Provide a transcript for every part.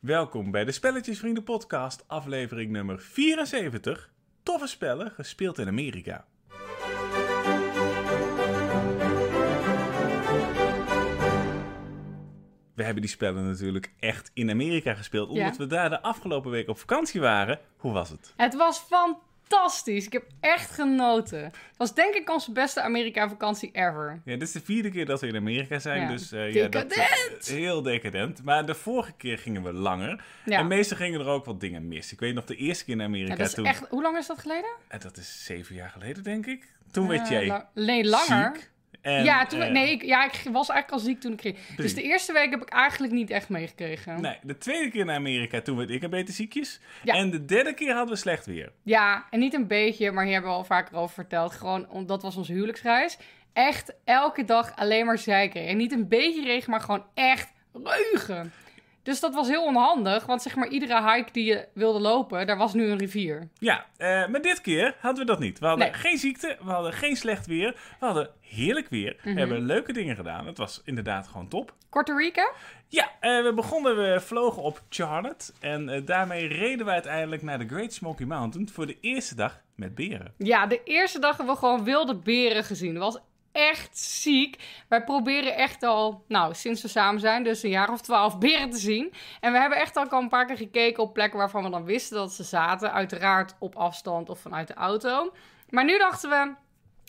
Welkom bij de Spelletjesvrienden podcast, aflevering nummer 74. Toffe spellen, gespeeld in Amerika. We hebben die spellen natuurlijk echt in Amerika gespeeld, omdat Ja. we daar de afgelopen week op vakantie waren. Hoe was het? Het was fantastisch. Ik heb echt genoten. Het was denk ik onze beste Amerika-vakantie ever. Ja, dit is de vierde keer dat we in Amerika zijn, Ja. dus eh, ja, dat, Decadent! heel decadent. Maar de vorige keer gingen we langer. Ja. En meestal gingen er ook wat dingen mis. Ik weet nog de eerste keer in Amerika Ja, dat is toen. echt... Hoe lang is dat geleden? En dat is zeven jaar geleden, denk ik. Toen werd Eh, jij nee, langer. ziek. En, ja, toen, eh, nee, ik, ja, ik was eigenlijk al ziek toen ik ging. Dus de eerste week heb ik eigenlijk niet echt meegekregen. Nee, de tweede keer naar Amerika, toen werd ik een beetje ziekjes. Ja. En de derde keer hadden we slecht weer. Ja, en niet een beetje, maar hier hebben we al vaker over verteld. Gewoon, dat was onze huwelijksreis. Echt elke dag alleen maar zeiken. En niet een beetje regen, maar gewoon echt regen. Dus dat was heel onhandig, want zeg maar iedere hike die je wilde lopen, daar was nu een rivier. Ja, eh, maar dit keer hadden we dat niet. We hadden Nee. geen ziekte, we hadden geen slecht weer. We hadden heerlijk weer. Mhm. We hebben leuke dingen gedaan. Het was inderdaad gewoon top. Korte recap? Ja, eh, we begonnen, we vlogen op Charlotte. En eh, daarmee reden we uiteindelijk naar de Great Smoky Mountain voor de eerste dag met beren. Ja, de eerste dag hebben we gewoon wilde beren gezien. Dat was echt ziek. Wij proberen echt al, nou, sinds we samen zijn, dus een jaar of twaalf, beren te zien. En we hebben echt al een paar keer gekeken op plekken waarvan we dan wisten dat ze zaten. Uiteraard op afstand of vanuit de auto. Maar nu dachten we,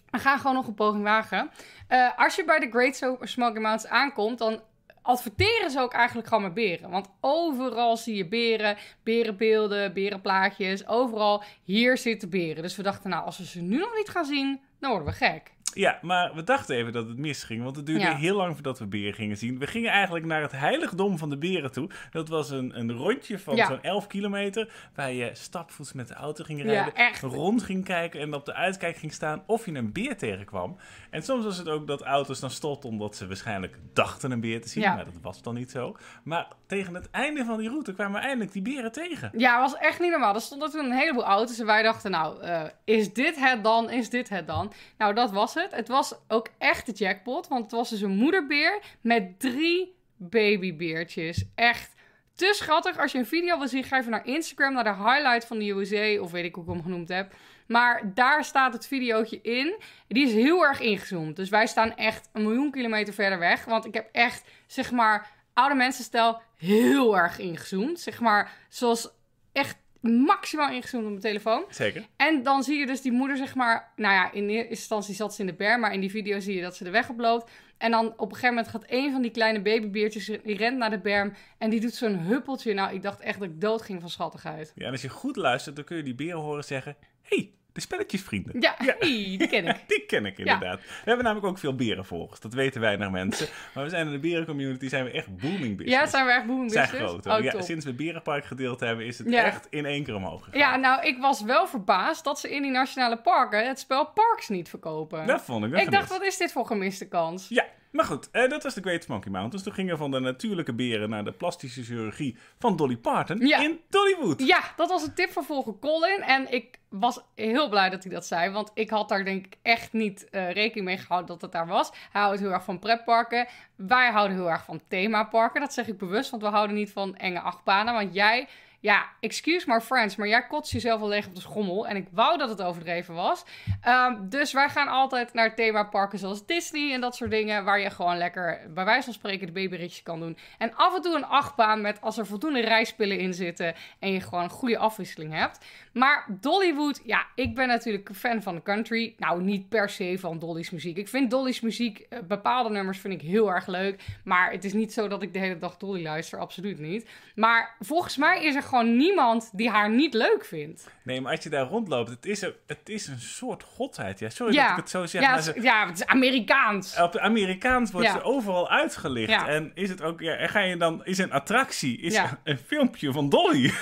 we gaan gewoon nog een poging wagen. Eh, als je bij de Great Smoky Mountains aankomt, dan adverteren ze ook eigenlijk gewoon met beren. Want overal zie je beren, berenbeelden, berenplaatjes. Overal, hier zitten beren. Dus we dachten, nou, als we ze nu nog niet gaan zien, dan worden we gek. Ja, maar we dachten even dat het misging, want het duurde Ja. heel lang voordat we beren gingen zien. We gingen eigenlijk naar het heiligdom van de beren toe. Dat was een, een rondje van Ja. zo'n 11 kilometer, waar je stapvoets met de auto ging rijden, echt. rond ging kijken en op de uitkijk ging staan of je een beer tegenkwam. En soms was het ook dat auto's dan stopten omdat ze waarschijnlijk dachten een beer te zien, maar dat was dan niet zo. Maar tegen het einde van die route kwamen we eindelijk die beren tegen. Ja, was echt niet normaal. Er stonden toen een heleboel auto's en wij dachten, nou, eh, is dit het dan? Is dit het dan? Nou, dat was het. Het was ook echt de jackpot, want het was dus een moederbeer met drie babybeertjes. Echt te schattig. Als je een video wil zien, ga even naar Instagram, naar de highlight van de USA, of weet ik hoe ik hem genoemd heb. Maar daar staat het videootje in. Die is heel erg ingezoomd. Dus wij staan echt een miljoen kilometer verder weg. Want ik heb echt, zeg maar, oude mensenstijl heel erg ingezoomd. Zeg maar, zoals echt maximaal ingezoomd op mijn telefoon. Zeker. En dan zie je dus die moeder, zeg maar... Nou ja, in eerste instantie zat ze in de berm, maar in die video zie je dat ze de weg oploopt. En dan op een gegeven moment gaat een van die kleine babybeertjes, die rent naar de berm en die doet zo'n huppeltje. Nou, ik dacht echt dat ik dood ging van schattigheid. Ja, en als je goed luistert, dan kun je die beren horen zeggen, hey, de spelletjesvrienden. Ja, die ken ik. Die ken ik inderdaad. We hebben namelijk ook veel berenvolgers. Dat weten weinig mensen. Maar we zijn in de berencommunity zijn we echt booming business. Ja, zijn we echt booming Zijn business? groot. Oh, ja, sinds we Berenpark gedeeld hebben, is het echt in één keer omhoog gegaan. Ja, nou, ik was wel verbaasd dat ze in die nationale parken het spel Parks niet verkopen. Dat vond ik een ik dacht, wat is dit voor gemiste kans? Ja, maar goed. eh, dat was de Great Smoky Mountains. Toen gingen we van de natuurlijke beren naar de plastische chirurgie van Dolly Parton Ja. in Dollywood. Ja, dat was een tip van volger Colin. En ik was heel blij dat hij dat zei. Want ik had daar denk ik echt niet eh, rekening mee gehouden dat het daar was. Hij houdt heel erg van pretparken. Wij houden heel erg van themaparken. Dat zeg ik bewust, want we houden niet van enge achtbanen. Want jij, ja, excuse my friends, maar jij kotst jezelf al leeg op de schommel. En ik wou dat het overdreven was. Ehm, dus wij gaan altijd naar themaparken zoals Disney en dat soort dingen. Waar je gewoon lekker, bij wijze van spreken, de babyritje kan doen. En af en toe een achtbaan met als er voldoende rijspillen in zitten. En je gewoon een goede afwisseling hebt. Maar Dollywood, ja, ik ben natuurlijk een fan van de country. Nou, niet per se van Dolly's muziek. Ik vind Dolly's muziek, eh, bepaalde nummers vind ik heel erg leuk. Maar het is niet zo dat ik de hele dag Dolly luister, absoluut niet. Maar volgens mij is er gewoon niemand die haar niet leuk vindt. Nee, maar als je daar rondloopt, het is een, het is een soort godheid. Ja, sorry ja, dat ik het zo zeg, ja, maar ze, ja, het is Amerikaans. op de Amerikaans wordt Ja. ze overal uitgelicht. En is het ook, ja, en ga je dan, is een attractie, is Ja. een filmpje van Dolly.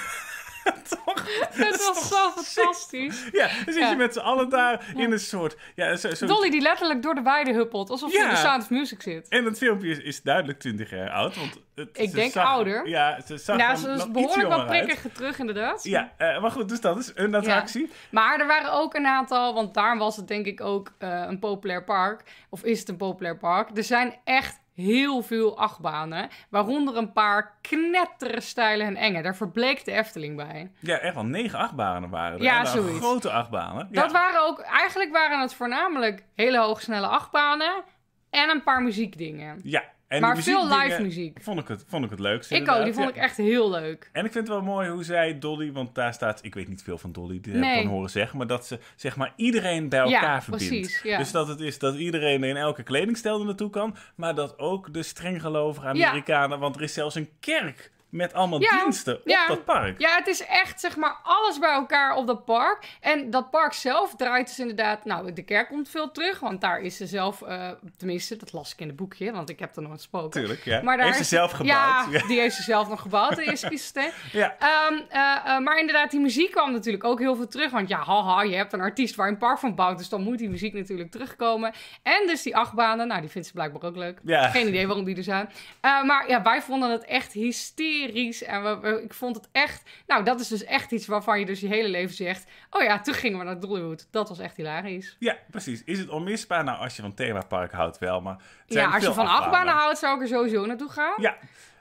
Toch? Het was zo fantastisch. Ja, dan zit Ja. je met z'n allen daar in een soort... Ja, zo, zo- Dolly die letterlijk door de weide huppelt, alsof ze Ja. in de Sound of Music zit. En het filmpje is, is duidelijk 20 jaar oud. Want het, Ik denk zag- ouder. Ja, ze zag ze nog is behoorlijk uit. prikkig terug, inderdaad. Ja, eh, maar goed, dus dat is een attractie. Maar er waren ook een aantal, want daar was het denk ik ook eh, een populair park. Of is het een populair park. Er zijn echt heel veel achtbanen. Waaronder een paar knettere stijlen en enge. Daar verbleek de Efteling bij. Ja, echt wel negen achtbanen waren er. Ja, zoiets. Grote achtbanen. Dat ja. waren ook, eigenlijk waren het voornamelijk hele hoogsnelle achtbanen. En een paar muziekdingen. Ja. En maar veel live muziek. Vond ik het, vond ik het leukste. Ik ook, die vond ja. ik echt heel leuk. En ik vind het wel mooi hoe zij Dolly, want daar staat, ik weet niet veel van Dolly, die heb ik Nee. dan horen zeggen, maar dat ze zeg maar iedereen bij elkaar Ja, verbindt. precies, ja. Dus dat het is dat iedereen in elke kledingstijl er naartoe kan, maar dat ook de strenggelovige. Amerikanen, want er is zelfs een kerk met allemaal Ja, diensten op ja. dat park. Ja, het is echt zeg maar alles bij elkaar op dat park. En dat park zelf draait dus inderdaad... Nou, de kerk komt veel terug, want daar is ze zelf... eh, tenminste, dat las ik in het boekje, want ik heb er nooit gesproken. Tuurlijk, ja. Maar daar Heeft ze zelf gebouwd. Ja, die heeft ze zelf nog gebouwd, de eerste. Ja. Ehm, eh, eh, maar inderdaad, die muziek kwam natuurlijk ook heel veel terug. Want ja, haha, je hebt een artiest waar je een park van bouwt. Dus dan moet die muziek natuurlijk terugkomen. En dus die achtbanen, nou, die vindt ze blijkbaar ook leuk. Ja. Geen idee waarom die er zijn. Maar ja, wij vonden het echt hysterisch. En we, we- ik vond het echt... Nou, dat is dus echt iets waarvan je dus je hele leven zegt... Oh ja, toen gingen we naar Dollywood. Dat was echt hilarisch. Ja, precies. Is het onmisbaar? Nou, als je van themapark houdt wel, maar... Ja, als je van achtbanen houdt, zou ik er sowieso naartoe gaan. Ja.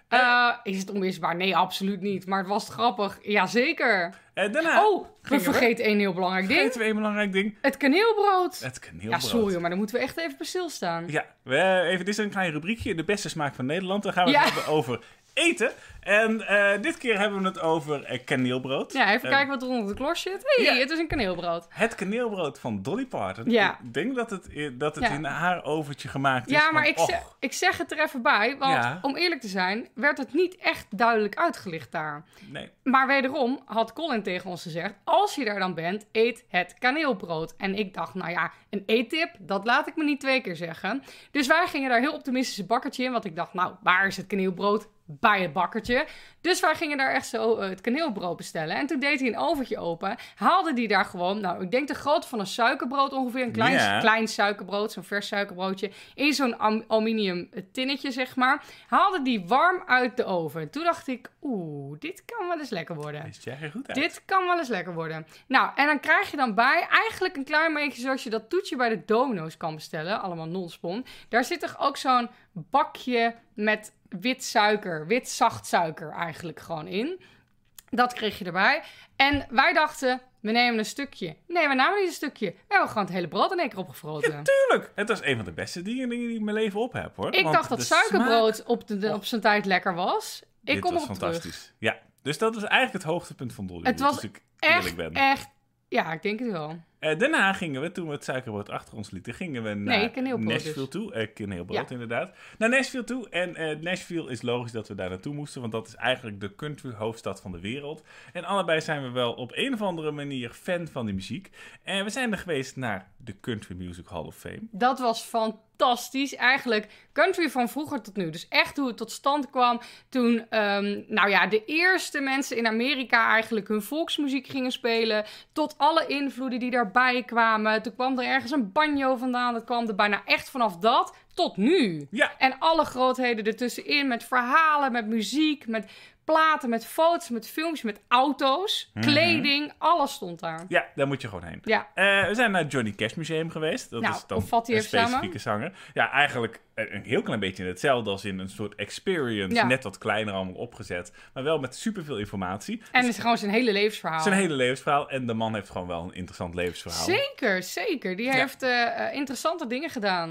Eh, is het onmisbaar? Nee, absoluut niet. Maar het was grappig. Jazeker. En daarna Oh, we vergeten één heel belangrijk ding. vergeten we een belangrijk ding. Het kaneelbrood. Het kaneelbrood. Ja, sorry, maar daar moeten we echt even bij stilstaan. Ja, we, even, dit is een klein rubriekje. De beste smaak van Nederland. Dan gaan we Ja. het hebben over eten. En eh, dit keer hebben we het over eh, kaneelbrood. Ja, even kijken wat er onder de klos zit. Hé, hey, ja. het is een kaneelbrood. Het kaneelbrood van Dolly Parton. Ja. Ik denk dat het, dat het Ja. in haar overtje gemaakt is. Ja, maar ik, zeg, ik zeg het er even bij, want om eerlijk te zijn, werd het niet echt duidelijk uitgelicht daar. nee. Maar wederom had Colin tegen ons gezegd, als je daar dan bent, eet het kaneelbrood. En ik dacht, nou ja, een eettip, dat laat ik me niet twee keer zeggen. Dus wij gingen daar heel optimistisch een bakkertje in, want ik dacht, nou, waar is het kaneelbrood? Bij het bakkertje. Dus wij gingen daar echt zo eh, het kaneelbrood bestellen. En toen deed hij een overtje open. Haalde die daar gewoon, nou, ik denk de grootte van een suikerbrood ongeveer. Een klein, klein suikerbrood, zo'n vers suikerbroodje. In zo'n aluminium tinnetje, zeg maar. Haalde die warm uit de oven. Toen dacht ik, oeh, dit kan wel eens lekker worden. Is jij goed uit? Dit kan wel eens lekker worden. Nou, en dan krijg je dan bij eigenlijk een klein beetje zoals je dat toetje bij de domino's kan bestellen. Allemaal non-spon. Daar zit toch ook zo'n bakje met wit suiker, wit zacht suiker eigenlijk gewoon in. Dat kreeg je erbij. En wij dachten, we nemen een stukje. Nee, we namen niet een stukje. We hebben gewoon het hele brood in één keer opgefroten. Tuurlijk! Het was een van de beste dingen die ik in mijn leven op heb, hoor. Ik Want dacht dat suikerbrood op, de, de- Och. op zijn tijd lekker was. Ik Dit kom was fantastisch. terug. Ja, dus dat was eigenlijk het hoogtepunt van Dolly. Het was als ik eerlijk Echt, ben. echt. Ja, ik denk het wel. Eh, daarna gingen we, toen we het suikerbrood achter ons lieten, gingen we naar Nee, kaneelbrood Nashville dus. toe. Eh kaneelbrood, Ja. inderdaad. Naar Nashville toe. En eh, Nashville is logisch dat we daar naartoe moesten, want dat is eigenlijk de country hoofdstad van de wereld. En allebei zijn we wel op een of andere manier fan van die muziek. En we zijn er geweest naar de Country Music Hall of Fame. Dat was fantastisch. Eigenlijk country van vroeger tot nu. Dus echt hoe het tot stand kwam toen, ehm, nou ja, de eerste mensen in Amerika eigenlijk hun volksmuziek gingen spelen. Tot alle invloeden die daarbij kwamen. Toen kwam er ergens een banjo vandaan. Dat kwam er bijna echt vanaf dat tot nu. Ja, En alle grootheden ertussenin met verhalen, met muziek, met platen, met foto's, met films, met auto's, Mhm. kleding. Alles stond daar. ja, daar moet je gewoon heen. Ja, Eh, we zijn naar het Johnny Cash Museum geweest. Dat Nou, is dan een even samen? specifieke zanger. Ja, eigenlijk een heel klein beetje hetzelfde als in een soort experience. Ja. Net wat kleiner allemaal opgezet. Maar wel met superveel informatie. en het is gewoon zijn hele levensverhaal. Zijn hele levensverhaal. En de man heeft gewoon wel een interessant levensverhaal. Zeker, zeker. Die Ja. heeft eh, eh, interessante dingen gedaan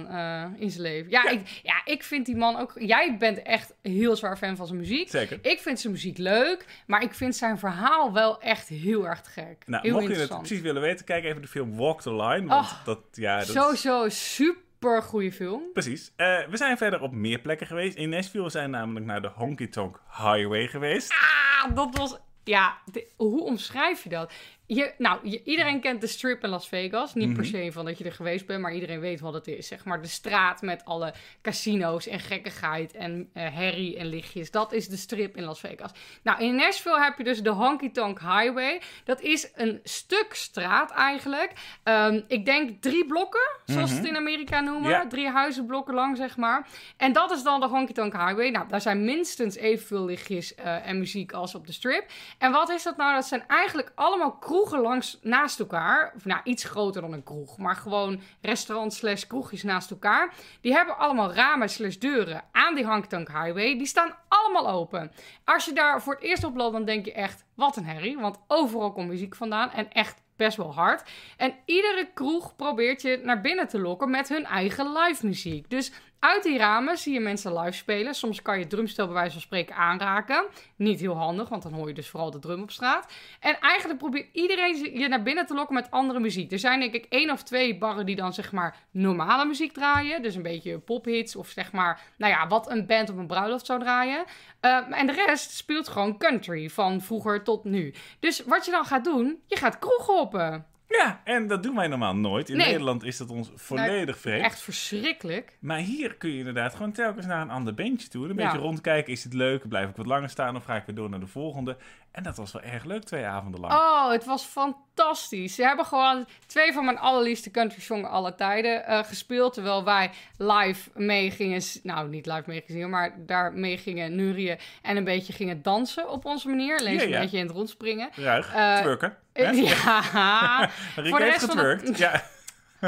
in zijn leven. Ja, Ja. Ik, ja, ik vind die man ook... Jij bent echt heel zwaar fan van zijn muziek. Zeker. Ik vind zijn muziek leuk, maar ik vind zijn verhaal wel echt heel erg gek. Nou, heel mocht je het precies willen weten, kijk even de film Walk the Line. Want Oh, dat, ja, dat is- Sowieso super goede film. Precies. Eh, we zijn verder op meer plekken geweest. In Nashville zijn we namelijk naar de Honky Tonk Highway geweest. Ah, dat was... Ja, de- hoe omschrijf je dat? Je, nou, je- iedereen kent de strip in Las Vegas. Niet per Mhm. se van dat je er geweest bent, maar iedereen weet wat het is. Zeg maar de straat met alle casino's en gekkigheid en eh, herrie en lichtjes. Dat is de strip in Las Vegas. Nou, in Nashville heb je dus de Honky Tonk Highway. Dat is een stuk straat eigenlijk. Ehm, ik denk drie blokken, zoals ze het in Amerika noemen. Drie huizenblokken lang, zeg maar. En dat is dan de Honky Tonk Highway. Nou, daar zijn minstens evenveel lichtjes eh, en muziek als op de strip. En wat is dat nou? Dat zijn eigenlijk allemaal kroegen langs naast elkaar. Of nou, iets groter dan een kroeg. Maar gewoon restaurants slash kroegjes naast elkaar. Die hebben allemaal ramen slash deuren aan die Hangtank Highway. Die staan allemaal open. Als je daar voor het eerst op loopt, dan denk je echt, wat een herrie. Want overal komt muziek vandaan. En echt best wel hard. En iedere kroeg probeert je naar binnen te lokken met hun eigen live muziek. Dus uit die ramen zie je mensen live spelen. Soms kan je drumstel bij wijze van spreken aanraken. Niet heel handig, want dan hoor je dus vooral de drum op straat. En eigenlijk probeert iedereen je naar binnen te lokken met andere muziek. Er zijn denk ik één of twee barren die dan zeg maar normale muziek draaien. Dus een beetje pophits of zeg maar, nou ja, wat een band op een bruiloft zou draaien. Uh, en de rest speelt gewoon country van vroeger tot nu. Dus wat je dan gaat doen, je gaat kroeg hoppen. Ja, en dat doen wij normaal nooit. In Nederland is dat ons volledig nou, vreemd. Echt verschrikkelijk. Maar hier kun je inderdaad gewoon telkens naar een ander bandje toe. Een beetje rondkijken. Is het leuk? Blijf ik wat langer staan of ga ik weer door naar de volgende? En dat was wel erg leuk, twee avonden lang. Oh, het was fantastisch. Ze hebben gewoon twee van mijn allerliefste country songs aller tijden uh, gespeeld. Terwijl wij live mee gingen... Nou, niet live mee gingen, maar daar mee gingen nurien. En een beetje gingen dansen op onze manier. Alleen ja, een beetje in het rondspringen. Ruig, uh, twerken. Ja. Voor de rest getwerkt. Ja.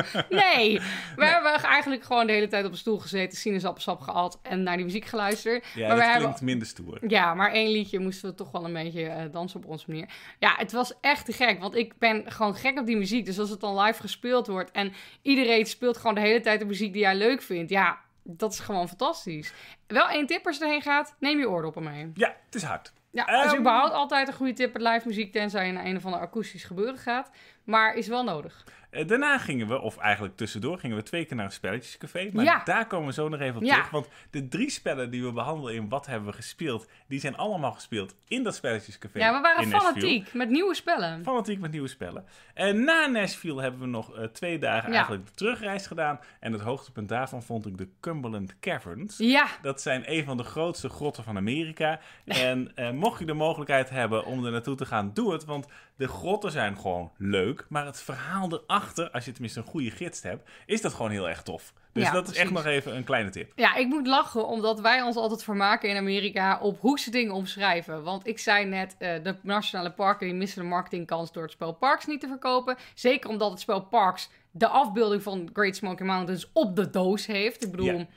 Nee, we hebben eigenlijk gewoon de hele tijd op een stoel gezeten, sinaasappelsap gehaald en naar die muziek geluisterd. Ja, maar dat klinkt hebben... minder stoer. Ja, maar één liedje moesten we toch wel een beetje uh, dansen op onze manier. Ja, het was echt te gek, want ik ben gewoon gek op die muziek. Dus als het dan live gespeeld wordt en iedereen speelt gewoon de hele tijd de muziek die jij leuk vindt, ja, dat is gewoon fantastisch. Wel één tip als je erheen gaat, neem je oordoppen mee. Ja, het is hard. Ja, um, überhaupt altijd een goede tip met live muziek, tenzij je naar een of ander akoestisch gebeuren gaat. Maar is wel nodig. Eh, daarna gingen we, of eigenlijk tussendoor, gingen we twee keer naar een spelletjescafé. Maar daar komen we zo nog even op terug. Want de drie spellen die we behandelen in Wat hebben we gespeeld, die zijn allemaal gespeeld in dat spelletjescafé. Ja, we waren fanatiek met nieuwe spellen. Fanatiek met nieuwe spellen. En na Nashville hebben we nog uh, twee dagen eigenlijk de terugreis gedaan. En het hoogtepunt daarvan vond ik de Cumberland Caverns. Ja. Dat zijn een van de grootste grotten van Amerika. En uh, mocht je de mogelijkheid hebben om er naartoe te gaan, doe het. Want de grotten zijn gewoon leuk. Maar het verhaal erachter, als je tenminste een goede gids hebt, is dat gewoon heel erg tof. Dus dat is echt nog even een kleine tip. Ja, ik moet lachen omdat wij ons altijd vermaken in Amerika op hoe ze dingen omschrijven. Want ik zei net, uh, de nationale parken die missen de marketingkans door het spel Parks niet te verkopen. Zeker omdat het spel Parks de afbeelding van Great Smoky Mountains op de doos heeft. Ik bedoel,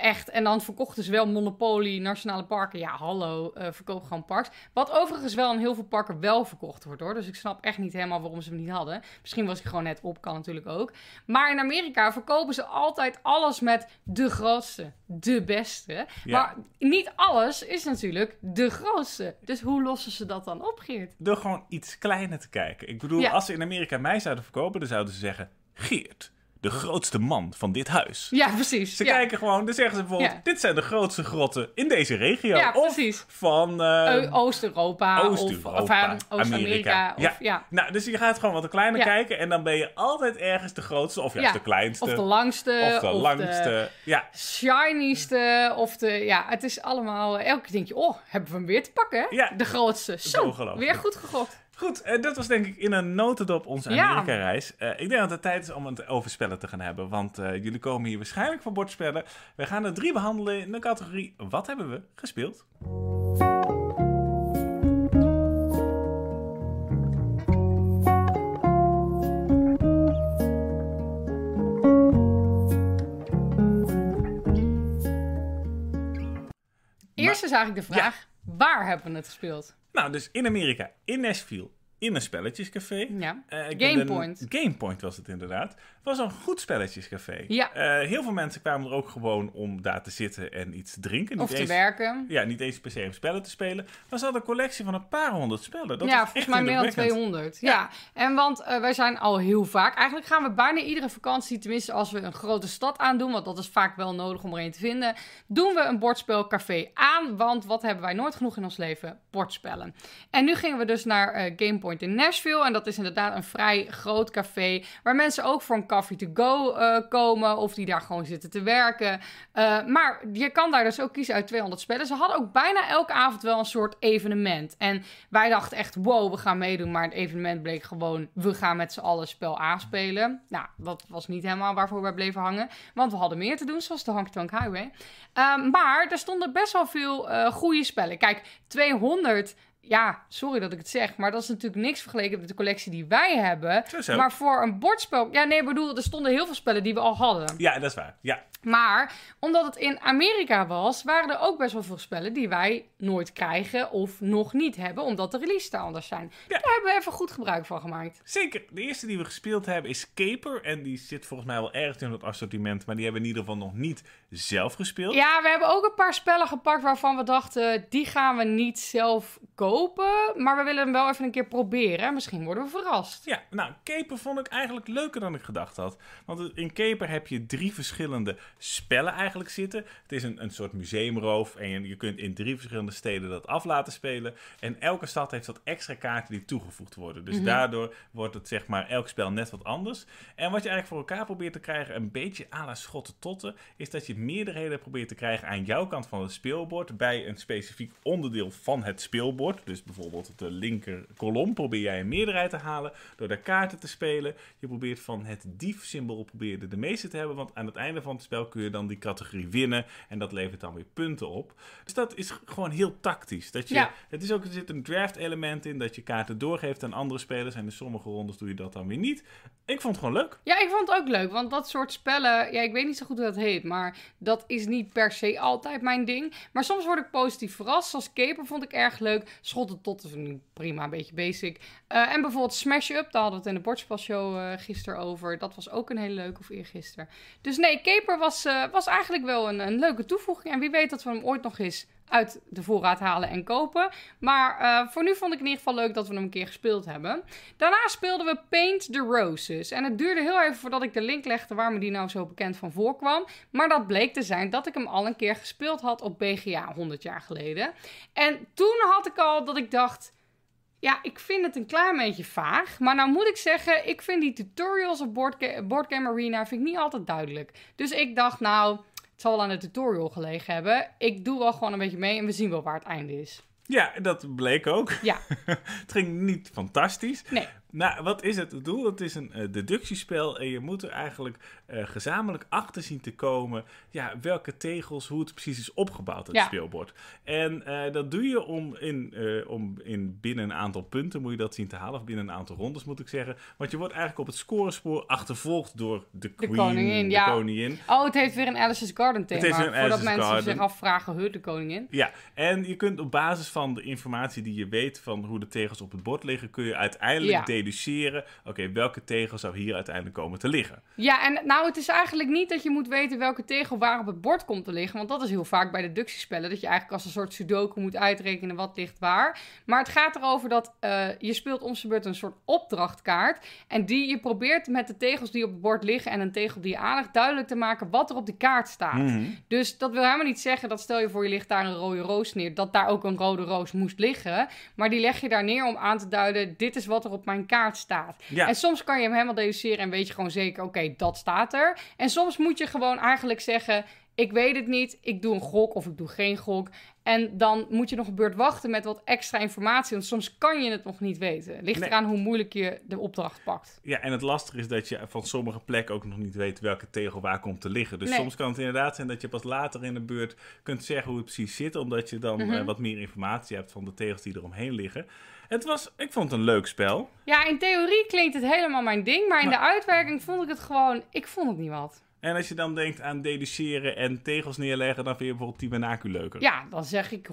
echt. En dan verkochten ze wel Monopoly, Nationale Parken. Ja, hallo, uh, verkoop gewoon parks. Wat overigens wel in heel veel parken wel verkocht wordt hoor. Dus ik snap echt niet helemaal waarom ze hem niet hadden. Misschien was ik gewoon net op, kan natuurlijk ook. Maar in Amerika verkopen ze altijd alles met de grootste, de beste. Maar niet alles is natuurlijk de grootste. Dus hoe lossen ze dat dan op, Geert? Door gewoon iets kleiner te kijken. Ik bedoel, als ze in Amerika mij zouden verkopen, dan zouden ze zeggen... Geert, de grootste man van dit huis. Ja, precies. Ze kijken gewoon, dan zeggen ze bijvoorbeeld: dit zijn de grootste grotten in deze regio. Ja, precies. van uh, Oost-Europa, Oost of, of Oost-Amerika. Ja. ja. Nou, dus je gaat gewoon wat kleiner kijken en dan ben je altijd ergens de grootste of juist de kleinste. Of de langste. Of de langste. De ja. shinyste. Of de, ja, het is allemaal, elke keer denk je, oh, hebben we hem weer te pakken? Ja. De grootste. Zo, weer goed gegokt. Goed, uh, dat was denk ik in een notendop onze Amerika-reis. Uh, ik denk dat het tijd is om het over spellen te gaan hebben. Want uh, jullie komen hier waarschijnlijk voor bordspellen. We gaan er drie behandelen in de categorie Wat hebben we gespeeld? Eerst is eigenlijk de vraag, ja. waar hebben we het gespeeld? Nou, dus in Amerika, in Nashville, in een spelletjescafé. Ja. Uh, Gamepoint. Gamepoint was het inderdaad. Was een goed spelletjescafé. Ja. Uh, heel veel mensen kwamen er ook gewoon om daar te zitten en iets te drinken. Niet of te werken. Ja, niet eens per se om spellen te spelen. Maar ze hadden een collectie van een paar honderd spellen. Dat ja, volgens mij meer dan 200. Ja. ja. en want uh, wij zijn al heel vaak... Eigenlijk gaan we bijna iedere vakantie, tenminste als we een grote stad aandoen... want dat is vaak wel nodig om er een te vinden... doen we een bordspelcafé aan. Want wat hebben wij nooit genoeg in ons leven? Bordspellen. En nu gingen we dus naar uh, Gamepoint in Nashville. En dat is inderdaad een vrij groot café. Waar mensen ook voor een coffee to go uh, komen. Of die daar gewoon zitten te werken. Uh, maar je kan daar dus ook kiezen uit 200 spellen. Ze hadden ook bijna elke avond wel een soort evenement. En wij dachten echt, wow, we gaan meedoen. Maar het evenement bleek gewoon, we gaan met z'n allen spel aanspelen. Nou, dat was niet helemaal waarvoor wij bleven hangen. Want we hadden meer te doen, zoals de Honky Tonk Highway. Uh, maar er stonden best wel veel uh, goede spellen. Kijk, 200 ja, sorry dat ik het zeg, maar dat is natuurlijk niks vergeleken met de collectie die wij hebben. Maar voor een bordspel, ja nee, ik bedoel, er stonden heel veel spellen die we al hadden. Ja, dat is waar. Ja, Maar omdat het in Amerika was, waren er ook best wel veel spellen die wij nooit krijgen of nog niet hebben, omdat de release daar anders zijn. Ja. Daar hebben we even goed gebruik van gemaakt. zeker. De eerste die we gespeeld hebben is Caper. En die zit volgens mij wel ergens in het assortiment. Maar die hebben we in ieder geval nog niet zelf gespeeld. Ja, we hebben ook een paar spellen gepakt waarvan we dachten, die gaan we niet zelf kopen, maar we willen hem wel even een keer proberen. Misschien worden we verrast. Ja, nou, Caper vond ik eigenlijk leuker dan ik gedacht had. Want in Caper heb je drie verschillende spellen eigenlijk zitten. Het is een, een soort museumroof en je, je kunt in drie verschillende steden dat af laten spelen. En elke stad heeft wat extra kaarten die toegevoegd worden. Dus daardoor wordt het zeg maar elk spel net wat anders. En wat je eigenlijk voor elkaar probeert te krijgen, een beetje à la schotten totten, is dat je meerderheden probeert te krijgen aan jouw kant van het speelbord bij een specifiek onderdeel van het speelbord. Dus bijvoorbeeld de linker kolom probeer jij een meerderheid te halen door daar kaarten te spelen. Je probeert van het dief-symbool probeer je de meeste te hebben, want aan het einde van het spel kun je dan die categorie winnen en dat levert dan weer punten op. Dus dat is gewoon heel tactisch. Dat je, Ja. Het is ook, er zit een draft element in, dat je kaarten doorgeeft aan andere spelers en in sommige rondes doe je dat dan weer niet. Ik vond het gewoon leuk. Ja, ik vond het ook leuk, want dat soort spellen, ja, ik weet niet zo goed hoe dat heet, maar dat is niet per se altijd mijn ding. Maar soms word ik positief verrast, zoals Caper vond ik erg leuk. Schotten tot is prima, een beetje basic. Eh, en bijvoorbeeld Smash Up, daar hadden we het in de bordspelshow eh gisteren over. Dat was ook een hele leuke, of eergisteren. Dus nee, Caper was, eh, was eigenlijk wel een, een leuke toevoeging. En wie weet dat we hem ooit nog eens uit de voorraad halen en kopen. Maar eh, voor nu vond ik in ieder geval leuk dat we hem een keer gespeeld hebben. Daarna speelden we Paint the Roses. En het duurde heel even voordat ik de link legde waar me die nou zo bekend van voorkwam. Maar dat bleek te zijn dat ik hem al een keer gespeeld had op BGA 100 jaar geleden. En toen had ik al dat ik dacht... Ja, ik vind het een klein beetje vaag. Maar nou moet ik zeggen, ik vind die tutorials op Boardga- Boardgame Arena vind ik niet altijd duidelijk. Dus ik dacht, nou, het zal wel aan de tutorial gelegen hebben. Ik doe wel gewoon een beetje mee en we zien wel waar het einde is. Ja, dat bleek ook. Ja, het ging niet fantastisch. nee. Nou, wat is het doel? Het is een eh, deductiespel en je moet er eigenlijk eh, gezamenlijk achter zien te komen ja, welke tegels, hoe het precies is opgebouwd, het Ja. speelbord. En eh, dat doe je om, in, om in binnen een aantal punten, moet je dat zien te halen, of binnen een aantal rondes moet ik zeggen. Want je wordt eigenlijk op het scorespoor achtervolgd door de queen, koningin, de ja. koningin. Oh, het heeft weer een Alice's Garden thema. Het heeft een voordat mensen Garden. zich afvragen, huh, de koningin. Ja, en je kunt op basis van de informatie die je weet van hoe de tegels op het bord liggen, kun je uiteindelijk Ja. Deduceren, oké, welke tegel zou hier uiteindelijk komen te liggen. Ja, en nou, het is eigenlijk niet dat je moet weten welke tegel waar op het bord komt te liggen. Want dat is heel vaak bij deductiespellen. Dat je eigenlijk als een soort sudoku moet uitrekenen wat ligt waar. Maar het gaat erover dat eh, je speelt om zijn beurt een soort opdrachtkaart. En die je probeert met de tegels die op het bord liggen en een tegel die je aanlegt duidelijk te maken wat er op die kaart staat. Mhm. Dus dat wil helemaal niet zeggen dat stel je voor je ligt daar een rode roos neer, dat daar ook een rode roos moest liggen. Maar die leg je daar neer om aan te duiden, dit is wat er op mijn kaart staat. Ja. En soms kan je hem helemaal deduceren en weet je gewoon zeker, oké, dat staat er. En soms moet je gewoon eigenlijk zeggen, ik weet het niet, ik doe een gok of ik doe geen gok. En dan moet je nog een beurt wachten met wat extra informatie, want soms kan je het nog niet weten. Ligt Nee. eraan hoe moeilijk je de opdracht pakt. Ja, en het lastige is dat je van sommige plekken ook nog niet weet welke tegel waar komt te liggen. Dus Nee. soms kan het inderdaad zijn dat je pas later in de beurt kunt zeggen hoe het precies zit, omdat je dan Mhm. eh, wat meer informatie hebt van de tegels die eromheen liggen. Het was, ik vond het een leuk spel. Ja, in theorie klinkt het helemaal mijn ding, maar in de uitwerking vond ik het gewoon, ik vond het niet wat. En als je dan denkt aan deduceren en tegels neerleggen, dan vind je bijvoorbeeld Tibanaku leuker. Ja, dan zeg ik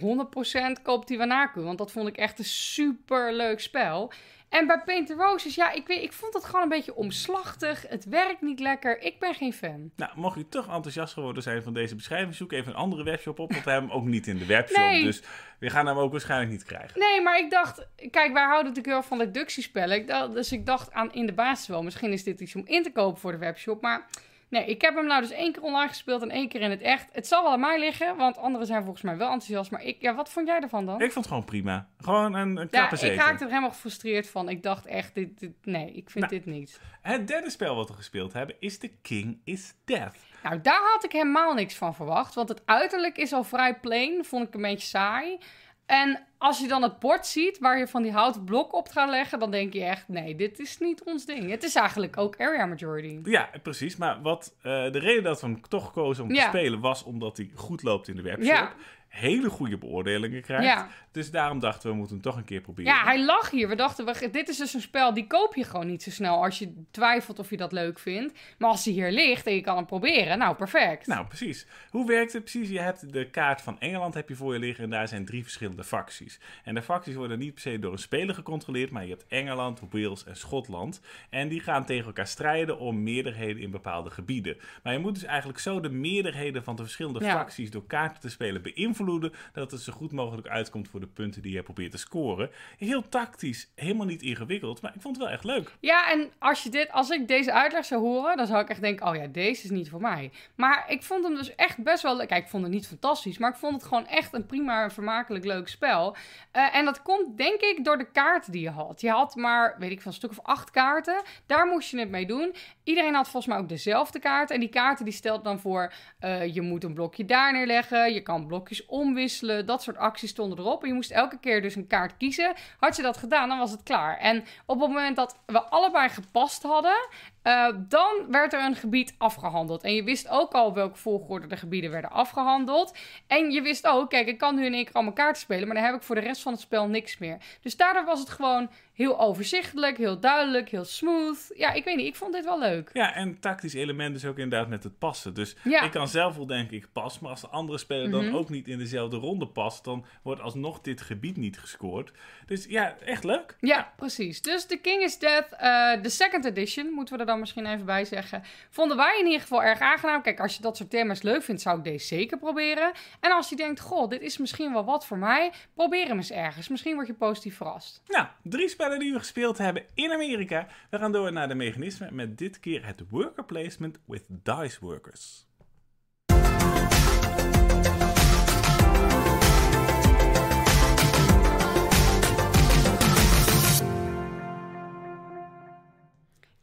100% koop die Wanaku. Want dat vond ik echt een super leuk spel. En bij Paint the Roses, ja, ik, weet, ik vond het gewoon een beetje omslachtig. Het werkt niet lekker. Ik ben geen fan. Nou, mocht je toch enthousiast geworden zijn van deze beschrijving, zoek even een andere webshop op, want we hebben hem ook niet in de webshop. Nee. Dus we gaan hem ook waarschijnlijk niet krijgen. Nee, maar ik dacht, kijk, wij houden natuurlijk heel erg van deductiespellen. Ik dacht, dus ik dacht aan in de basis wel, misschien is dit iets om in te kopen voor de webshop. Maar nee, ik heb hem nou dus één keer online gespeeld en één keer in het echt. Het zal wel aan mij liggen, want anderen zijn volgens mij wel enthousiast. Maar ik, ja, wat vond jij ervan dan? Ik vond het gewoon prima. Gewoon een, een ja, ik raakte er helemaal gefrustreerd van. Ik dacht echt, dit, dit, nee, ik vind Nou. dit niet. Het derde spel wat we gespeeld hebben is The King is Death. Nou, daar had ik helemaal niks van verwacht. Want het uiterlijk is al vrij plain. Vond ik een beetje saai. En als je dan het bord ziet waar je van die houten blokken op gaat leggen, dan denk je echt: nee, dit is niet ons ding. Het is eigenlijk ook area majority. Ja, precies. Maar wat, eh, de reden dat we hem toch gekozen om te spelen was omdat hij goed loopt in de webshop. Ja. Hele goede beoordelingen krijgt. Ja. Dus daarom dachten we, we moeten hem toch een keer proberen. Ja, hij lag hier. We dachten, we, dit is dus een spel, die koop je gewoon niet zo snel als je twijfelt of je dat leuk vindt. Maar als hij hier ligt en je kan hem proberen, nou perfect. Nou, precies. Hoe werkt het precies? Je hebt de kaart van Engeland heb je voor je liggen en daar zijn drie verschillende facties. En de facties worden niet per se door een speler gecontroleerd, maar je hebt Engeland, Wales en Schotland. En die gaan tegen elkaar strijden om meerderheden in bepaalde gebieden. Maar je moet dus eigenlijk zo de meerderheden van de verschillende Ja. facties door kaarten te spelen beïnvloeden, dat het zo goed mogelijk uitkomt voor de punten die je probeert te scoren. Heel tactisch, helemaal niet ingewikkeld, maar ik vond het wel echt leuk. Ja, en als, je dit, als ik deze uitleg zou horen, dan zou ik echt denken: oh ja, deze is niet voor mij. Maar ik vond hem dus echt best wel leuk. Kijk, ik vond het niet fantastisch, maar ik vond het gewoon echt een prima, vermakelijk leuk spel. Eh, en dat komt denk ik door de kaarten die je had. Je had maar, weet ik van een stuk of acht kaarten. Daar moest je het mee doen. Iedereen had volgens mij ook dezelfde kaarten. En die kaarten die stelt dan voor: eh, je moet een blokje daar neerleggen. Je kan blokjes omwisselen. Dat soort acties stonden erop. En je moest elke keer dus een kaart kiezen. Had je dat gedaan, dan was het klaar. En op het moment dat we allebei gepast hadden, eh, dan werd er een gebied afgehandeld. En je wist ook al welke volgorde de gebieden werden afgehandeld. En je wist ook, kijk, ik kan nu in één keer al mijn kaarten spelen, maar dan heb ik voor de rest van het spel niks meer. Dus daardoor was het gewoon heel overzichtelijk, heel duidelijk, heel smooth. Ja, ik weet niet, ik vond dit wel leuk. Ja, en tactisch element is ook inderdaad met het passen. Dus Ja. ik kan zelf wel denken, ik pas. Maar als de andere speler dan Mhm. ook niet in dezelfde ronde past, dan wordt alsnog dit gebied niet gescoord. Dus ja, echt leuk. Ja, precies. Dus The King is Dead, eh, de second edition, moeten we er dan misschien even bij zeggen. Vonden wij in ieder geval erg aangenaam. Kijk, als je dat soort thema's leuk vindt, zou ik deze zeker proberen. En als je denkt, goh, dit is misschien wel wat voor mij, probeer hem eens ergens. Misschien word je positief verrast. Nou, drie spellen die we gespeeld hebben in Amerika. We gaan door naar de mechanismen met dit keer het worker placement with dice workers.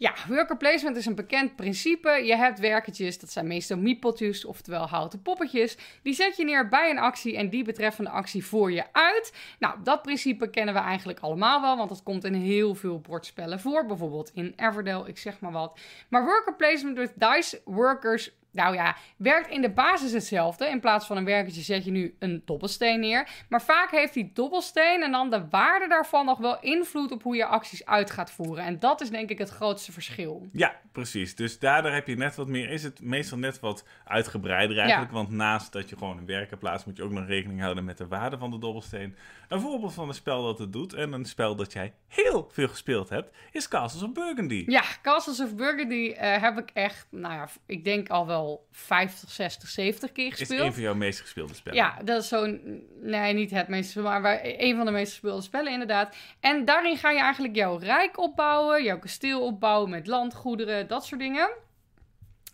Ja, worker placement is een bekend principe. Je hebt werkertjes, dat zijn meestal miepeltjes, oftewel houten poppetjes. Die zet je neer bij een actie en die betreffende actie voer je uit. Nou, dat principe kennen we eigenlijk allemaal wel, want dat komt in heel veel bordspellen voor. Bijvoorbeeld in Everdell, ik zeg maar wat. Maar worker placement with dice workers nou ja, werkt in de basis hetzelfde. In plaats van een werkertje zet je nu een dobbelsteen neer. Maar vaak heeft die dobbelsteen en dan de waarde daarvan nog wel invloed op hoe je acties uit gaat voeren. En dat is denk ik het grootste verschil. Ja, precies. Dus daardoor heb je net wat meer. Is het meestal net wat uitgebreider eigenlijk. Ja. Want naast dat je gewoon een werker plaatst, moet je ook nog rekening houden met de waarde van de dobbelsteen. Een voorbeeld van een spel dat het doet. En een spel dat jij heel veel gespeeld hebt, is Castles of Burgundy. Ja, Castles of Burgundy eh, heb ik echt, nou ja, ik denk al wel 50, 60, 70 keer Is gespeeld. een van jouw meest gespeelde spellen. Ja, dat is zo'n. Nee, niet het meest gespeelde, maar een van de meest gespeelde spellen, inderdaad. En daarin ga je eigenlijk jouw rijk opbouwen, jouw kasteel opbouwen met landgoederen, dat soort dingen.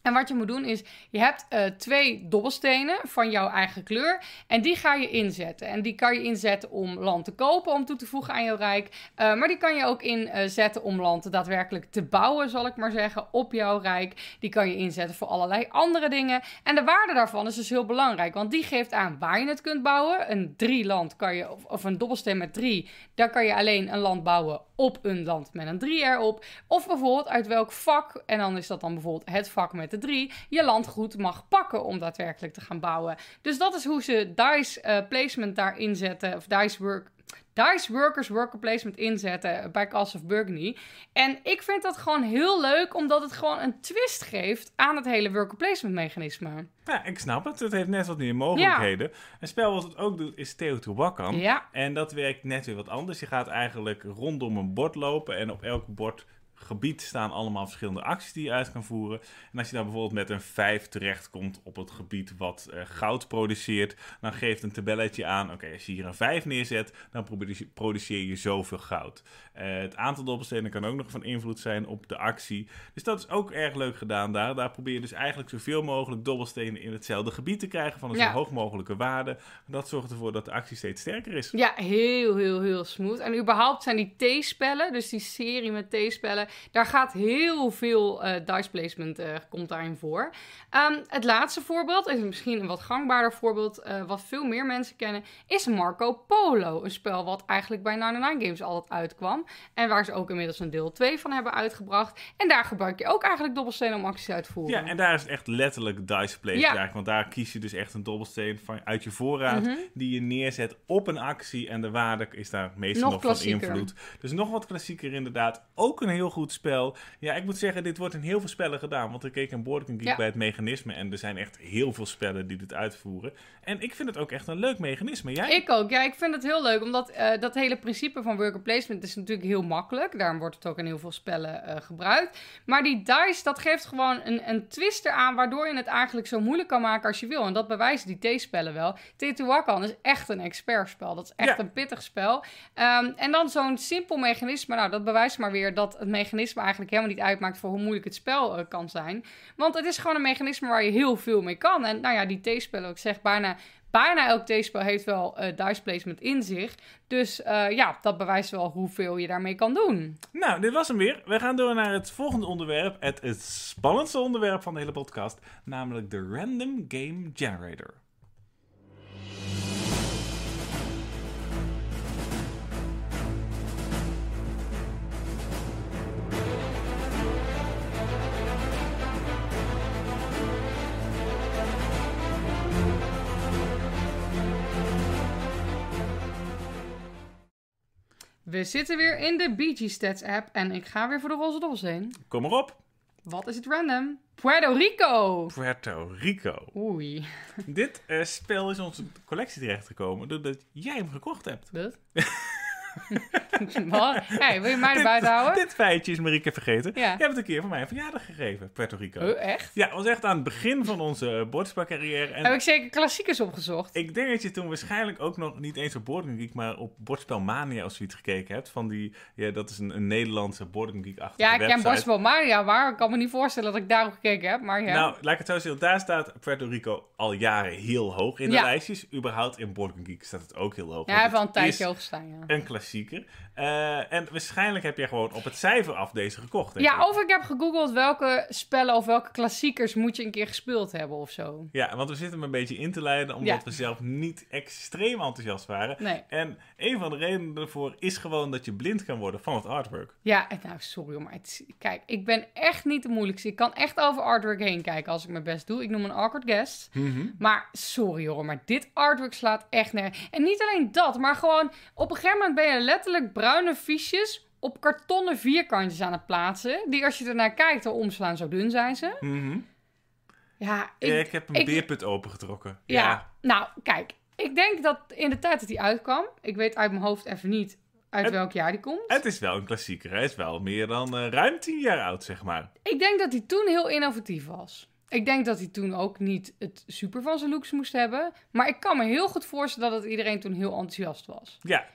En wat je moet doen is, je hebt eh, twee dobbelstenen van jouw eigen kleur. En die ga je inzetten. En die kan je inzetten om land te kopen, om toe te voegen aan jouw rijk. Eh, maar die kan je ook inzetten om land daadwerkelijk te bouwen, zal ik maar zeggen, op jouw rijk. Die kan je inzetten voor allerlei andere dingen. En de waarde daarvan is dus heel belangrijk, want die geeft aan waar je het kunt bouwen. Een drie land kan je, of, of een dobbelsteen met drie, daar kan je alleen een land bouwen op een land met een 3 erop. Of bijvoorbeeld uit welk vak, en dan is dat dan bijvoorbeeld het vak met de 3, je landgoed mag pakken om daadwerkelijk te gaan bouwen. Dus dat is hoe ze dice eh, placement daar inzetten, of dice work. Dice Workers Worker Placement inzetten bij Castle of Burgundy. En ik vind dat gewoon heel leuk, omdat het gewoon een twist geeft aan het hele Worker Placement mechanisme. Ja, ik snap het. Het heeft net wat meer mogelijkheden. Een spel wat het ook doet is Teotihuacan. Ja, En dat werkt net weer wat anders. Je gaat eigenlijk rondom een bord lopen en op elk bord gebied staan allemaal verschillende acties die je uit kan voeren. En als je dan bijvoorbeeld met een 5 terechtkomt op het gebied wat eh, goud produceert, dan geeft een tabelletje aan, oké, als je hier een 5 neerzet, dan produce- produceer je zoveel goud. Eh, het aantal dobbelstenen kan ook nog van invloed zijn op de actie. Dus dat is ook erg leuk gedaan daar. Daar probeer je dus eigenlijk zoveel mogelijk dobbelstenen in hetzelfde gebied te krijgen van een Ja. zo hoog mogelijke waarde. Dat zorgt ervoor dat de actie steeds sterker is. Ja, heel, heel, heel smooth. En überhaupt zijn die T-spellen, dus die serie met T-spellen, Daar gaat heel veel eh, dice placement eh, komt daarin voor. Ehm, het laatste voorbeeld is misschien een wat gangbaarder voorbeeld, eh, wat veel meer mensen kennen, is Marco Polo. Een spel wat eigenlijk bij 99 Games altijd uitkwam. En waar ze ook inmiddels een deel 2 van hebben uitgebracht. En daar gebruik je ook eigenlijk dobbelstenen om acties uit te voeren. Ja, en daar is het echt letterlijk dice place Ja. eigenlijk. Want daar kies je dus echt een dobbelsteen van, uit je voorraad Mhm. die je neerzet op een actie. En de waarde is daar meestal Nog nog, van invloed. Dus nog wat klassieker inderdaad. Ook een heel goed spel. Ja, ik moet zeggen, dit wordt in heel veel spellen gedaan. Want ik keek een Board Geek Ja. bij het mechanisme. En er zijn echt heel veel spellen die dit uitvoeren. En ik vind het ook echt een leuk mechanisme. Jij? Ik ook. Ja, ik vind het heel leuk. Omdat eh, dat hele principe van worker placement is natuurlijk heel makkelijk. Daarom wordt het ook in heel veel spellen eh, gebruikt. Maar die dice, dat geeft gewoon een, een twist eraan... waardoor je het eigenlijk zo moeilijk kan maken als je wil. En dat bewijzen die T-spellen wel. Teotihuacan is echt een expertspel. Dat is echt Ja. een pittig spel. Ehm, en dan zo'n simpel mechanisme. Nou, dat bewijst maar weer dat het mechanisme eigenlijk helemaal niet uitmaakt... voor hoe moeilijk het spel eh, kan zijn. Want het is gewoon een mechanisme waar je heel veel mee kan. En nou ja, die T-spellen, ik zeg bijna... Bijna elk T-spel heeft wel eh dice placement in zich. Dus eh, ja, dat bewijst wel hoeveel je daarmee kan doen. Nou, dit was hem weer. We gaan door naar het volgende onderwerp. Het, het spannendste onderwerp van de hele podcast. Namelijk de Random Game Generator. We zitten weer in de BG Stats app en ik ga weer voor de roze dobbels heen. Kom erop. Wat is het random? Puerto Rico! Puerto Rico. Oei. Dit eh, spel is in onze collectie terechtgekomen doordat jij hem gekocht hebt. Wat? Wat? Hey, wil je mij erbij houden? Dit feitje is Marieke vergeten. Ja. Je hebt het een keer van mij een verjaardag gegeven, Puerto Rico. Oh, echt? Ja, was echt aan het begin van onze bordspelcarrière. En Heb ik zeker klassiekers opgezocht? ik denk dat je toen waarschijnlijk ook nog niet eens op Board Game Geek, maar op Bordspelmania of zoiets gekeken hebt. Van die, ja, dat is een, een Nederlandse Board Game Geek-achtige Ja, ik ken website. Boswell Maria, maar ik kan me niet voorstellen dat ik daarop gekeken heb. Maar ja. Nou, laat ik het zo zeggen. Daar staat Puerto Rico al jaren heel hoog in de Ja. lijstjes. Überhaupt in Board Game Geek staat het ook heel hoog. ja, hij heeft wel een tijdje hoog gestaan, ja. Een klassieker. Eh, en waarschijnlijk heb je gewoon op het cijfer af deze gekocht. denk ik. Ja, of ik heb gegoogeld welke spellen of welke klassiekers moet je een keer gespeeld hebben of zo. Ja, want we zitten hem een beetje in te leiden, omdat Ja. we zelf niet extreem enthousiast waren. Nee. En een van de redenen daarvoor is gewoon dat je blind kan worden van het artwork. Ja, en nou, sorry hoor, maar het, kijk, ik ben echt niet de moeilijkste. Ik kan echt over artwork heen kijken als ik mijn best doe. Ik noem een awkward guest. Maar sorry hoor, maar dit artwork slaat echt neer. En niet alleen dat, maar gewoon op een gegeven moment ben je letterlijk bruine fiches op kartonnen vierkantjes aan het plaatsen. Die als je ernaar kijkt, al omslaan, zo dun zijn ze. Mhm. Ja, Ik, ik, heb een ik- beerput opengetrokken. ja. Ja. nou kijk, ik denk dat in de tijd dat hij uitkwam, ik weet uit mijn hoofd even niet uit Het- welk jaar die komt. Het is wel een klassieker. Hij is wel meer dan eh, ruim tien jaar oud, zeg maar. Ik denk dat hij toen heel innovatief was. Ik denk dat hij toen ook niet het super van zijn looks moest hebben. Maar ik kan me heel goed voorstellen dat iedereen toen heel enthousiast was. Ja,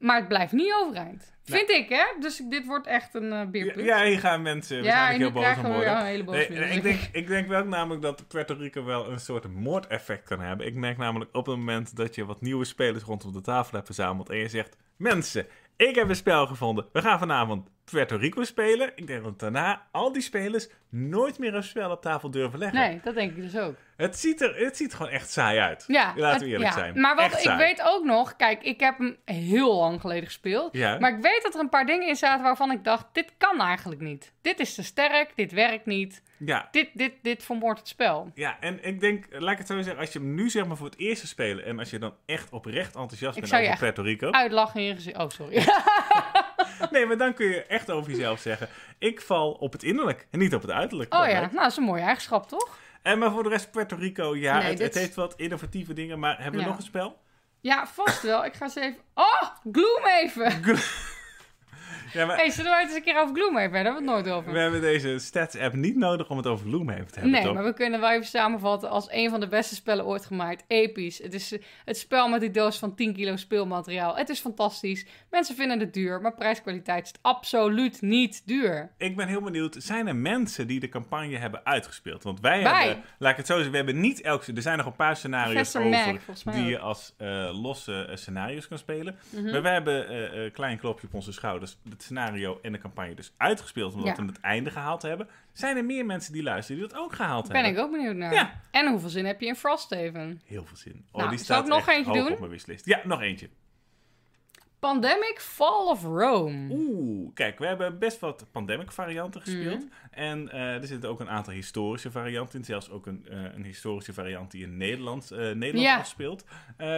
Maar het blijft niet overeind. Vind ik, hè? Dus dit wordt echt een eh ja, ja, hier gaan mensen Ja, heel boos om worden. hele Nee, mail. ik, denk, ik denk wel namelijk dat Puerto Rico wel een soort moordeffect kan hebben. Ik merk namelijk op het moment dat je wat nieuwe spelers rondom de tafel hebt verzameld en je zegt: Mensen, ik heb een spel gevonden. We gaan vanavond Puerto Rico spelen. Ik denk dat daarna al die spelers nooit meer een spel op tafel durven leggen. Nee, dat denk ik dus ook. Het, ziet er, het ziet gewoon echt saai uit. Ja, Laten het- we eerlijk ja. zijn. Maar wat ik weet ook nog, kijk, ik heb hem heel lang geleden gespeeld. Ja. Maar ik weet dat er een paar dingen in zaten waarvan ik dacht: dit kan eigenlijk niet. Dit is te sterk, dit werkt niet. Ja, Dit, dit, dit vermoordt het spel. Ja, en ik denk, laat ik het zo zeggen, als je hem nu zeg maar voor het eerst spelen en als je dan echt oprecht enthousiast Ik bent over Puerto Rico, Uitlachen in je gezicht. Oh, sorry. nee, maar dan kun je echt over jezelf zeggen, ik val op het innerlijk en niet op het uiterlijk. Oh ja, nou, dat is een mooie eigenschap, toch? En maar voor de rest Puerto Rico, ja, Nee, het, dit- het heeft wat innovatieve dingen, maar hebben we Ja. nog een spel? Ja, vast wel. Ik ga eens even... Oh, Gloomhaven! Ja, maar hey, zullen we het eens een keer over Gloomhaven hebben? Daar hebben we het nooit over. we hebben deze stats-app niet nodig om het over Gloomhaven te hebben, Nee, toch? maar we kunnen wel even samenvatten als een van de beste spellen ooit gemaakt. Episch. Het is eh, het spel met die doos van 10 kilo speelmateriaal. Het is fantastisch. Mensen vinden het duur, maar prijskwaliteit is absoluut niet duur. Ik ben heel benieuwd, zijn er mensen die de campagne hebben uitgespeeld? Want wij, Wij. hebben, laat ik het zo zeggen, we hebben niet elk... Er zijn nog een paar scenario's over Mac, die je als eh, losse eh, scenario's kan spelen. Mhm. Maar wij hebben een klein klopje op onze schouders. Het scenario en de campagne dus uitgespeeld, omdat Ja. we het einde gehaald hebben, zijn er meer mensen die luisteren die dat ook gehaald Ben hebben. ik ook benieuwd naar. Ja. En hoeveel zin heb je in Frosthaven? Heel veel zin. Oh, Nou, die staat ik nog eentje doen? op mijn wishlist. Ja, nog eentje. Pandemic Fall of Rome. Oeh, kijk, we hebben best wat pandemic varianten gespeeld. Mhm. En eh, er zitten ook een aantal historische varianten in. Zelfs ook een, eh, een historische variant die in Nederland, eh, Nederland Ja. afspeelt.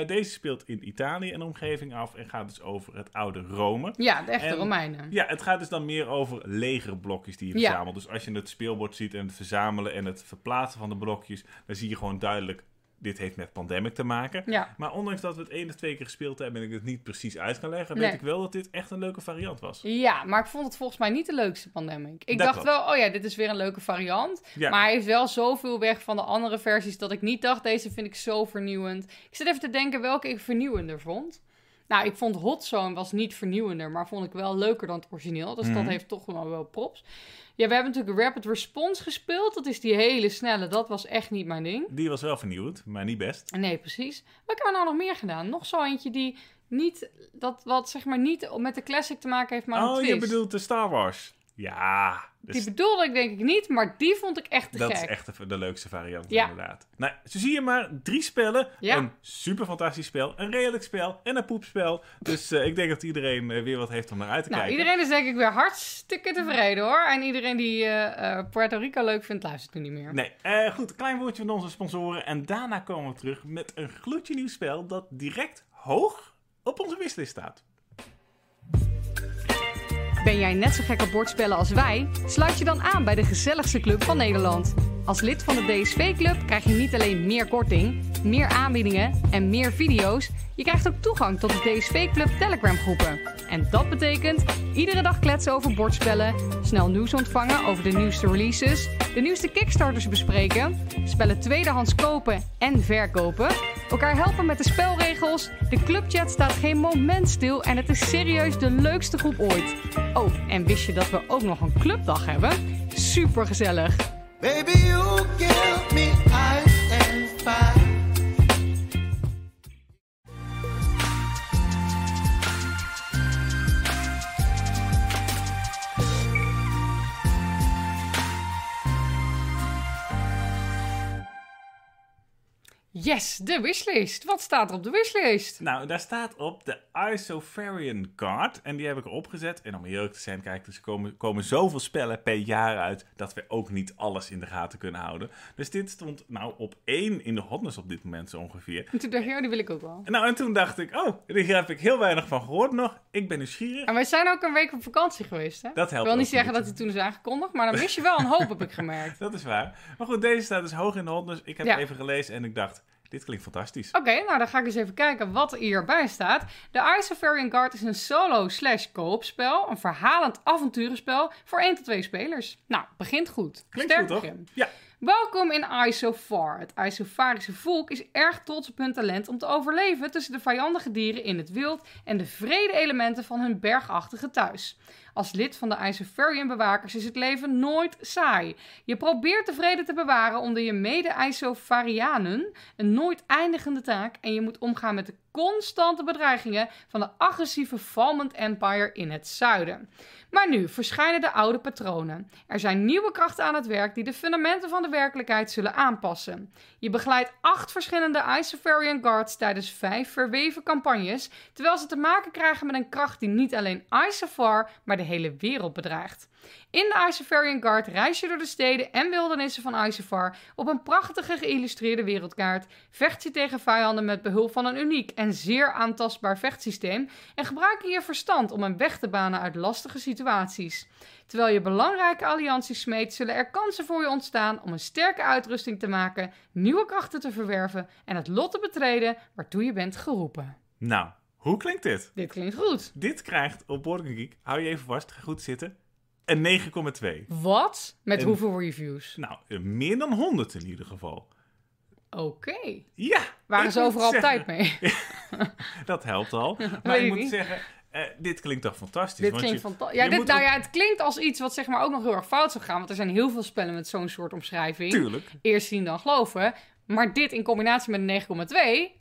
Deze speelt in Italië en omgeving af en gaat dus over het oude Rome. Ja, de echte En- Romeinen. Ja, het gaat dus dan meer over legerblokjes die je Ja. verzamelt. Dus als je het speelbord ziet en het verzamelen en het verplaatsen van de blokjes, dan zie je gewoon duidelijk, dit heeft met pandemic te maken. Ja. Maar ondanks dat we het één of twee keer gespeeld hebben en ik het niet precies uit kan leggen, Nee. weet ik wel dat dit echt een leuke variant was. Ja, maar ik vond het volgens mij niet de leukste Pandemic. Ik Dat dacht klopt. wel, oh ja, dit is weer een leuke variant. Ja. Maar hij is wel zoveel weg van de andere versies dat ik niet dacht, deze vind ik zo vernieuwend. Ik zit even te denken welke ik vernieuwender vond. Nou, ik vond Hot Zone was niet vernieuwender, maar vond ik wel leuker dan het origineel. Dus Mhm. dat heeft toch wel wel props. Ja, we hebben natuurlijk Rapid Response gespeeld. Dat is die hele snelle. Dat was echt niet mijn ding. Die was wel vernieuwd, maar niet best. Nee, precies. Wat hebben we nou nog meer gedaan? Nog zo eentje die niet, dat wat zeg maar niet met de classic te maken heeft, maar een oh, twist. je bedoelt de Star Wars. Ja, dus Die bedoelde ik denk ik niet, maar die vond ik echt te dat gek. is echt de, de leukste variant Ja. inderdaad. Nou, zo zie je maar drie spellen. Ja. Een super fantastisch spel, een redelijk spel en een poepspel. Dus eh, ik denk dat iedereen eh, weer wat heeft om naar uit te Nou, kijken. iedereen is denk ik weer hartstikke tevreden hoor. En iedereen die eh, Puerto Rico leuk vindt, luistert nu niet meer. Nee, goed, een klein woordje van onze sponsoren. En daarna komen we terug met een gloedje nieuw spel dat direct hoog op onze wishlist staat. Ben jij net zo gek op bordspellen als wij? Sluit je dan aan bij de gezelligste club van Nederland. Als lid van de DSV-club krijg je niet alleen meer korting, meer aanbiedingen en meer video's. Je krijgt ook toegang tot de DSV-club Telegram-groepen. En dat betekent iedere dag kletsen over bordspellen, snel nieuws ontvangen over de nieuwste releases, de nieuwste Kickstarters bespreken, spellen tweedehands kopen en verkopen, elkaar helpen met de spelregels. De clubchat staat geen moment stil en het is serieus de leukste groep ooit. Oh, en wist je dat we ook nog een clubdag hebben? Super gezellig. Baby, you give me ice and fire. Yes, de wishlist. Wat staat er op de wishlist? Nou, daar staat op de Isofarian Card. En die heb ik erop gezet. En om eerlijk te zijn, kijk, er komen, komen zoveel spellen per jaar uit... dat we ook niet alles in de gaten kunnen houden. Dus dit stond nou op één in de hotness op dit moment zo ongeveer. En toen dacht ik, ja, die wil ik ook wel. Nou, en toen dacht ik, oh, hier heb ik heel weinig van gehoord nog. Ik ben nieuwsgierig. En wij zijn ook een week op vakantie geweest, hè? Dat helpt Ik wil niet zeggen dat hij toen is aangekondigd, maar dan mis je wel een hoop, heb ik gemerkt. Dat is waar. Maar goed, deze staat dus hoog in de hotness. Ik heb Ja. even gelezen en ik dacht, dit klinkt fantastisch. Oké, nou dan ga ik eens even kijken wat hierbij staat. De Isofarian Guard is een solo slash koopspel, een verhalend avonturenspel voor 1 tot 2 spelers. Nou, begint goed. Klinkt Sterk goed, toch? begin. Ja. Welkom in Isofar. Het Isofarische volk is erg trots op hun talent om te overleven tussen de vijandige dieren in het wild en de vrede elementen van hun bergachtige thuis. Als lid van de Isofarian bewakers is het leven nooit saai. Je probeert de vrede te bewaren onder je mede-Isofarianen, een nooit eindigende taak, en je moet omgaan met de constante bedreigingen van de agressieve Falmond Empire in het zuiden. Maar nu verschijnen de oude patronen. Er zijn nieuwe krachten aan het werk die de fundamenten van de werkelijkheid zullen aanpassen. Je begeleidt acht verschillende Isofarian Guards tijdens vijf verweven campagnes, terwijl ze te maken krijgen met een kracht die niet alleen Isofar, maar de hele wereld bedreigt. In de Isofarian Guard reis je door de steden en wildernissen van Isofar op een prachtige geïllustreerde wereldkaart, vecht je tegen vijanden met behulp van een uniek en zeer aantastbaar vechtsysteem en gebruik je je verstand om een weg te banen uit lastige situaties. Terwijl je belangrijke allianties smeet, zullen er kansen voor je ontstaan om een sterke uitrusting te maken, nieuwe krachten te verwerven en het lot te betreden waartoe je bent geroepen. Nou, hoe klinkt dit? Dit klinkt goed. Dit krijgt op Game Geek, hou je even vast, ga goed zitten, een 9,2. Wat? Met En- hoeveel reviews? Nou, meer dan 100 in ieder geval. Oké. Ja! Waren ze overal zeggen- tijd mee? Dat helpt al. Maar ik moet niet. zeggen, eh, dit klinkt toch fantastisch. Dit klinkt fantastisch. Ja, dit, moet nou ja, het klinkt als iets wat zeg maar ook nog heel erg fout zou gaan. Want er zijn heel veel spellen met zo'n soort omschrijving. Tuurlijk. Eerst zien dan geloven. Maar dit in combinatie met een 9,2,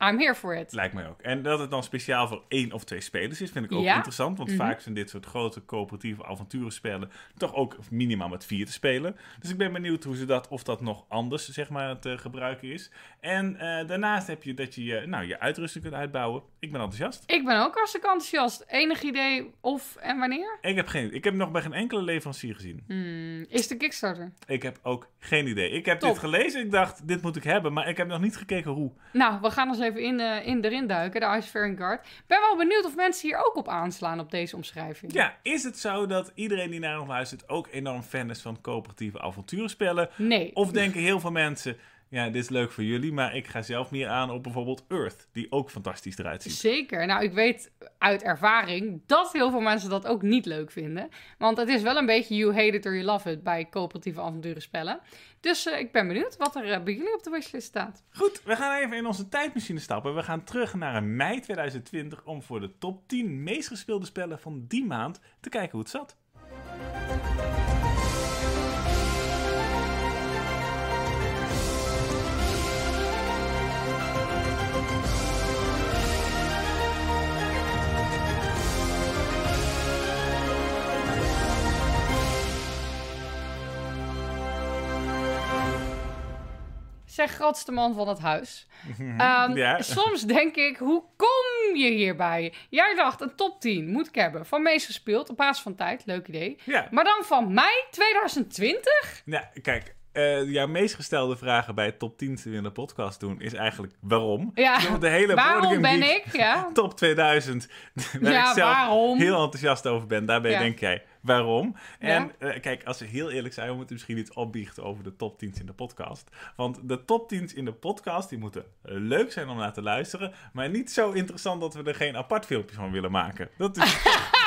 I'm here for it. Lijkt mij ook. En dat het dan speciaal voor één of twee spelers is, vind ik ook Ja. interessant. Want Mhm. vaak zijn dit soort grote coöperatieve avonturenspellen toch ook minimaal met vier te spelen. Dus ik ben benieuwd hoe ze dat, of dat nog anders zeg maar, te gebruiken is. En eh, daarnaast heb je dat je je, nou, je uitrusting kunt uitbouwen. Ik ben enthousiast. Ik ben ook hartstikke enthousiast. Enig idee of en wanneer? Ik heb, geen, ik heb nog bij geen enkele leverancier gezien. Hmm, is de Kickstarter? Ik heb ook geen idee. Ik heb Top. dit gelezen. Ik dacht, dit moet ik hebben. Maar ik heb nog niet gekeken hoe. Nou, we gaan eens even in, eh, in erin duiken, de Ice Guard. Ik ben wel benieuwd of mensen hier ook op aanslaan op deze omschrijving. Ja, is het zo dat iedereen die naar ons luistert ook enorm fan is van coöperatieve avonturenspellen? Nee. Of denken heel veel mensen, ja, dit is leuk voor jullie, maar ik ga zelf meer aan op bijvoorbeeld Earth, die ook fantastisch eruit ziet. Zeker. Nou, ik weet uit ervaring dat heel veel mensen dat ook niet leuk vinden. Want het is wel een beetje you hate it or you love it bij coöperatieve avonturenspellen. Dus eh, ik ben benieuwd wat er eh, bij jullie op de wishlist staat. Goed, we gaan even in onze tijdmachine stappen. We gaan terug naar mei 2020 om voor de top 10 meest gespeelde spellen van die maand te kijken hoe het zat. Zeg grootste man van het huis. Ehm, Ja. Soms denk ik, hoe kom je hierbij? Jij dacht, een top 10 moet ik hebben. Van meest gespeeld, op basis van tijd. Leuk idee. Ja, Maar dan van mei 2020? nou, kijk, eh, jouw meest gestelde vragen bij top 10 die we in de podcast doen is eigenlijk waarom? Ja, de hele waarom ben ik? Ja. top 2000, waar Ja, ik zelf waarom? heel enthousiast over ben. Daarbij Ja. denk jij, waarom? Ja. En eh, kijk, als we heel eerlijk zijn, we moeten misschien iets opbiechten over de top 10's in de podcast. Want de top 10's in de podcast, die moeten leuk zijn om naar te luisteren, maar niet zo interessant dat we er geen apart filmpje van willen maken. Dat is...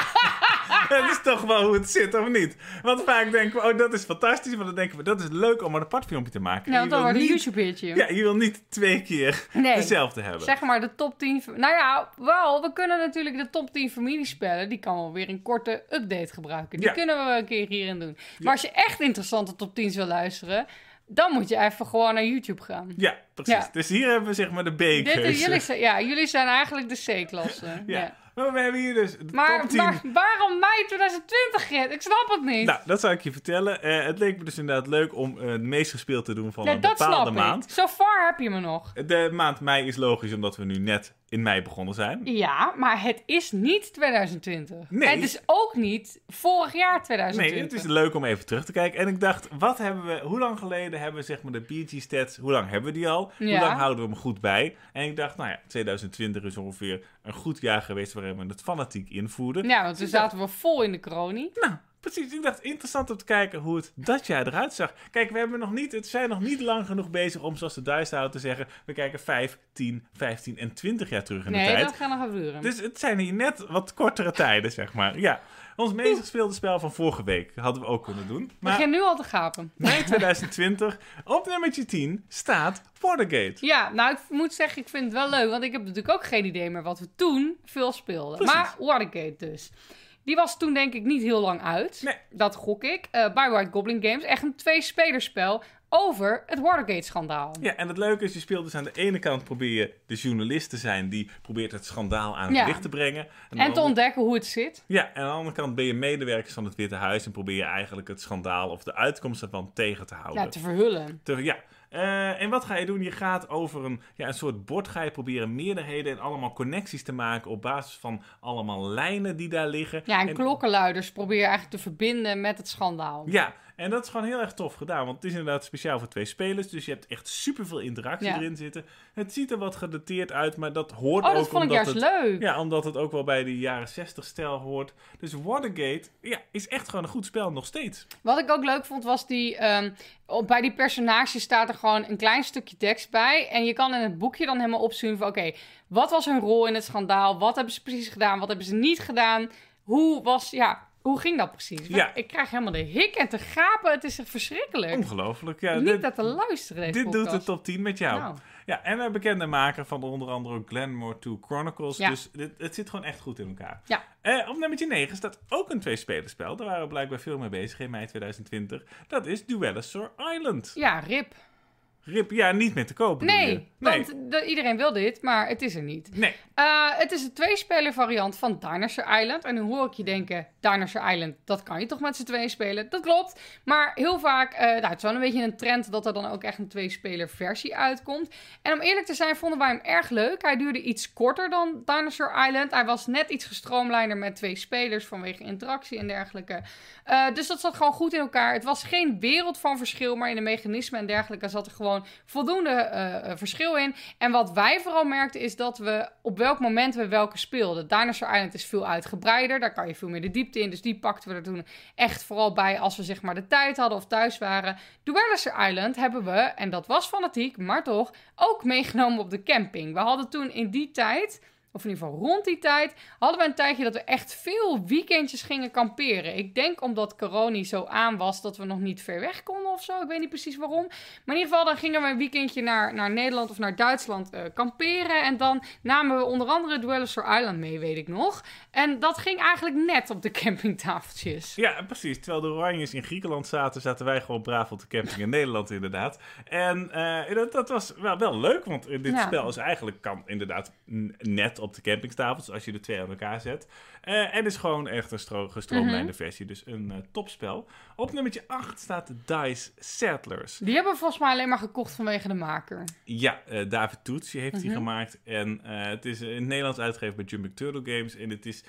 Dat is toch wel hoe het zit, of niet? Want vaak denken we, oh, dat is fantastisch. Maar dan denken we, dat is leuk om een apart filmpje te maken. Nou, Je dan wil wordt een YouTube-hitje. Ja, je wil niet twee keer Nee. dezelfde hebben. Zeg maar de top 10. v- Nou ja, wel, we kunnen natuurlijk de top 10 familiespellen. Die kan wel weer een korte update gebruiken. Die Ja. kunnen we een keer hierin doen. Maar als je echt interessante top 10's wil luisteren. Dan moet je even gewoon naar YouTube gaan. Ja, precies. Ja. Dus hier hebben we zeg maar de Dit, B-keuze. jullie, zijn, ja, jullie zijn eigenlijk de C-klasse. Ja. Maar we hebben hier dus Maar, top 10. maar waarom mei 2020, Gert? Ik snap het niet. Nou, dat zal ik je vertellen. Eh, het leek me dus inderdaad leuk om eh, het meest gespeeld te doen van een dat bepaalde snap maand. ik. Zo far heb je me nog. De maand mei is logisch omdat we nu net in mei begonnen zijn. Ja, maar het is niet 2020. Nee. Het is ook niet vorig jaar Nee, 2020. het is leuk om even terug te kijken. En ik dacht, wat hebben we, hoe lang geleden hebben we zeg maar de BG stats, hoe lang hebben we die al? Hoe lang houden we hem goed bij? En ik dacht, nou ja, 2020 is ongeveer een goed jaar geweest waarin we het fanatiek invoerden. Ja, want toen zaten we vol in de kronie. Nou, precies. Ik dacht, interessant om te kijken hoe het dat jaar eruit zag. Kijk, we hebben nog niet, het zijn nog niet lang genoeg bezig om, zoals de houden, te zeggen, we kijken 5, 10, 15 en 20 jaar terug in de Nee, tijd. dat gaat nog duren. Dus het zijn hier net wat kortere tijden, zeg maar. Ja, ons meest gespeelde spel van vorige week hadden we ook kunnen doen. Maar begin nu al te gapen. mei 2020, op nummertje 10, staat Watergate. Ja, nou, ik moet zeggen, ik vind het wel leuk. Want ik heb natuurlijk ook geen idee meer wat we toen veel speelden. Precies. Maar Watergate dus. Die was toen denk ik niet heel lang uit. Nee. Dat gok ik. Eh bij White Goblin Games. Echt een twee-spelerspel over het Watergate-schandaal. Ja, en het leuke is, je speelt dus aan de ene kant probeer je de journalist te zijn die probeert het schandaal aan het Ja. licht te brengen. En te ontdekken hoe het zit. Ja, en aan de andere kant ben je medewerker van het Witte Huis en probeer je eigenlijk het schandaal of de uitkomst ervan tegen te houden. Ja, te verhullen. Te- ja. Eh, en wat ga je doen? Je gaat over een, ja, een soort bord ga je proberen meerderheden en allemaal connecties te maken op basis van allemaal lijnen die daar liggen. Ja, en, klokkenluiders probeer je eigenlijk te verbinden met het schandaal. Ja, en dat is gewoon heel erg tof gedaan. Want het is inderdaad speciaal voor twee spelers. Dus je hebt echt superveel interactie Ja. erin zitten. Het ziet er wat gedateerd uit, maar dat hoort Oh, ook dat vond ik omdat juist het, leuk. Ja, omdat het ook wel bij de jaren 60 stijl hoort. Dus Watergate ja, is echt gewoon een goed spel nog steeds. Wat ik ook leuk vond was die. ehm, op, bij die personages staat er gewoon een klein stukje tekst bij. En je kan in het boekje dan helemaal opzien van: oké, wat was hun rol in het schandaal? Wat hebben ze precies gedaan? Wat hebben ze niet gedaan? Hoe was. Ja, hoe ging dat precies? Ja. Ik krijg helemaal de hik en te gapen. Het is echt verschrikkelijk. Ongelooflijk. Ja, niet dit dat te luisteren. Deze dit doet de top 10 met jou. Nou. Ja, en een bekende maker van onder andere ook Glenmore 2 Chronicles. Ja. Dus dit, het zit gewoon echt goed in elkaar. Ja. Eh, op nummer 9 staat ook een tweespelerspel. Daar waren we blijkbaar veel mee bezig in mei 2020. Dat is Duellosaur Island. Ja, rip. Rip, ja, niet meer te kopen. Nee, want de- iedereen wil dit, maar het is er niet. Nee. Eh, het is een tweespeler variant van Dinosaur Island. En nu hoor ik je denken, Dinosaur Island, dat kan je toch met z'n tweeën spelen? Dat klopt. Maar heel vaak, eh nou, het is wel een beetje een trend dat er dan ook echt een tweespeler versie uitkomt. En om eerlijk te zijn, vonden wij hem erg leuk. Hij duurde iets korter dan Dinosaur Island. Hij was net iets gestroomlijnder met twee spelers vanwege interactie en dergelijke. Eh, dus dat zat gewoon goed in elkaar. Het was geen wereld van verschil, maar in de mechanismen en dergelijke zat er gewoon voldoende eh, eh, verschil in. En wat wij vooral merkten is dat we op welk moment we welke speelden. Dinosaur Island is veel uitgebreider, daar kan je veel meer de diepte in. Dus die pakten we er toen echt vooral bij als we zeg maar de tijd hadden of thuis waren. Duellister Island hebben we, en dat was fanatiek, maar toch, ook meegenomen op de camping. We hadden toen in die tijd of in ieder geval rond die tijd, hadden we een tijdje dat we echt veel weekendjes gingen kamperen. Ik denk omdat corona zo aan was dat we nog niet ver weg konden of zo. Ik weet niet precies waarom. Maar in ieder geval, dan gingen we een weekendje naar, naar Nederland of naar Duitsland eh, kamperen. En dan namen we onder andere Dwellers Island mee, weet ik nog. En dat ging eigenlijk net op de campingtafeltjes. Ja, precies. Terwijl de Oranjes in Griekenland zaten, zaten wij gewoon braaf op de camping in Nederland inderdaad. En eh, dat, dat was wel, wel leuk, want dit Ja. spel is eigenlijk, kan inderdaad net op de campingtafels, als je de twee aan elkaar zet. Eh, en is gewoon echt een stro- gestroomlijnde Mhm. versie, dus een eh, topspel. Op nummertje 8 staat de Dice Settlers. Die hebben we volgens mij alleen maar gekocht vanwege de maker. Ja, eh, David Toets heeft die Mhm. gemaakt. En het is in het Nederlands uitgegeven bij Jumping Turtle Games. En het is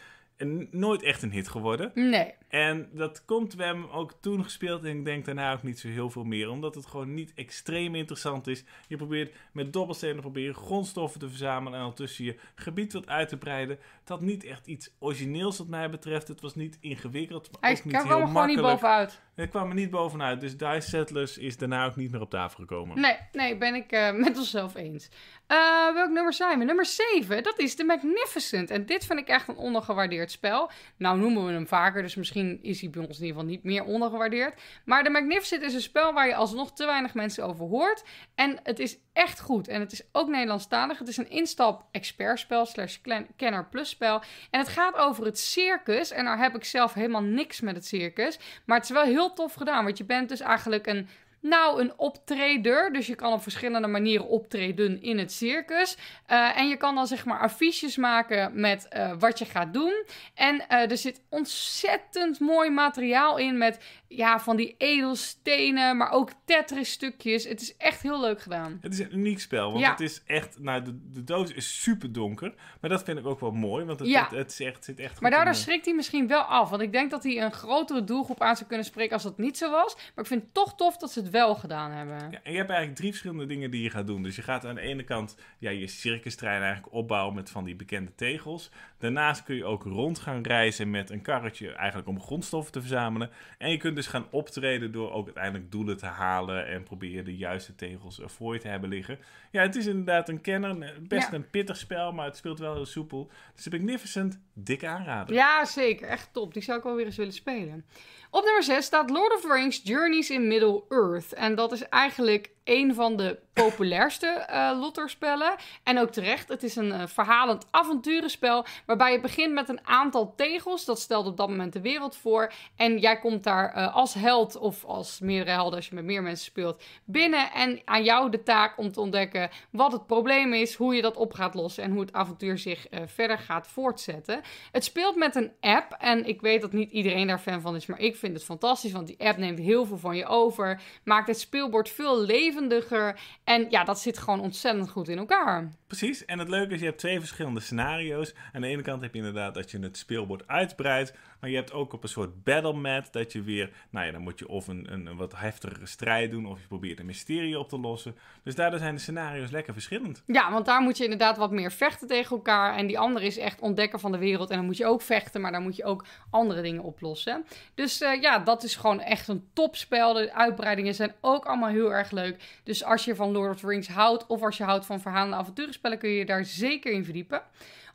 nooit echt een hit geworden. Nee. En dat komt, we hebben hem ook toen gespeeld en ik denk daarna ook niet zo heel veel meer. Omdat het gewoon niet extreem interessant is. Je probeert met dobbelstenen proberen grondstoffen te verzamelen en ondertussen je gebied wat uit te breiden. Had niet echt iets origineels wat mij betreft. Het was niet ingewikkeld, maar Hij ook niet kwam er gewoon niet bovenuit. Het kwam er niet bovenuit. Dus Dice Settlers is daarna ook niet meer op tafel gekomen. Nee, nee, ben ik eh, met onszelf eens. Eh, welk nummer zijn we? Nummer 7, dat is The Magnificent. En dit vind ik echt een ondergewaardeerd spel. Nou noemen we hem vaker, dus misschien is hij bij ons in ieder geval niet meer ondergewaardeerd. Maar The Magnificent is een spel waar je alsnog te weinig mensen over hoort. En het is echt goed. En het is ook Nederlandstalig. Het is een instap expertspel slash kenner plus spel. En het gaat over het circus. En daar heb ik zelf helemaal niks met het circus. Maar het is wel heel tof gedaan. Want je bent dus eigenlijk een nou, een optreder. Dus je kan op verschillende manieren optreden in het circus. Eh, en je kan dan zeg maar affiches maken met eh, wat je gaat doen. En eh, er zit ontzettend mooi materiaal in met ja, van die edelstenen, maar ook Tetris stukjes. Het is echt heel leuk gedaan. Het is een uniek spel, want Ja. het is echt... Nou, de, de doos is super donker. Maar dat vind ik ook wel mooi, want het, Ja. het, het is echt, zit echt goed Maar daardoor in schrikt hij misschien wel af. Want ik denk dat hij een grotere doelgroep aan zou kunnen spreken als dat niet zo was. Maar ik vind het toch tof dat ze het wel gedaan hebben. Ja, en je hebt eigenlijk drie verschillende dingen die je gaat doen. Dus je gaat aan de ene kant ja, je circustrein eigenlijk opbouwen met van die bekende tegels. Daarnaast kun je ook rond gaan reizen met een karretje eigenlijk om grondstoffen te verzamelen. En je kunt dus gaan optreden door ook uiteindelijk doelen te halen en proberen de juiste tegels voor je te hebben liggen. Ja, het is inderdaad een kenner, best Ja. een pittig spel, maar het speelt wel heel soepel. Dus Magnificent, dikke aanrader. Ja, zeker. Echt top. Die zou ik wel weer eens willen spelen. Op nummer 6 staat Lord of the Rings Journeys in Middle-earth. En dat is eigenlijk een van de populairste eh lotterspellen. En ook terecht, het is een eh, verhalend avonturenspel... waarbij je begint met een aantal tegels. Dat stelt op dat moment de wereld voor. En jij komt daar eh, als held of als meerdere helden... als je met meer mensen speelt, binnen. En aan jou de taak om te ontdekken wat het probleem is... hoe je dat op gaat lossen en hoe het avontuur zich verder gaat voortzetten. Het speelt met een app. En ik weet dat niet iedereen daar fan van is, maar ik vind het fantastisch. Want die app neemt heel veel van je over. Maakt het speelbord veel levendiger. En ja, dat zit gewoon ontzettend goed in elkaar. Precies, en het leuke is, je hebt twee verschillende scenario's. Aan de ene kant heb je inderdaad dat je het speelbord uitbreidt, maar je hebt ook op een soort battle mat dat je weer, nou ja, dan moet je of een, een, wat heftigere strijd doen, of je probeert een mysterie op te lossen. Dus daardoor zijn de scenario's lekker verschillend. Ja, want daar moet je inderdaad wat meer vechten tegen elkaar. En die andere is echt ontdekken van de wereld. En dan moet je ook vechten, maar dan moet je ook andere dingen oplossen. Dus eh, ja, dat is gewoon echt een topspel. De uitbreidingen zijn ook allemaal heel erg leuk. Dus als je van Lord of the Rings houdt, of als je houdt van verhalende kun je je daar zeker in verdiepen.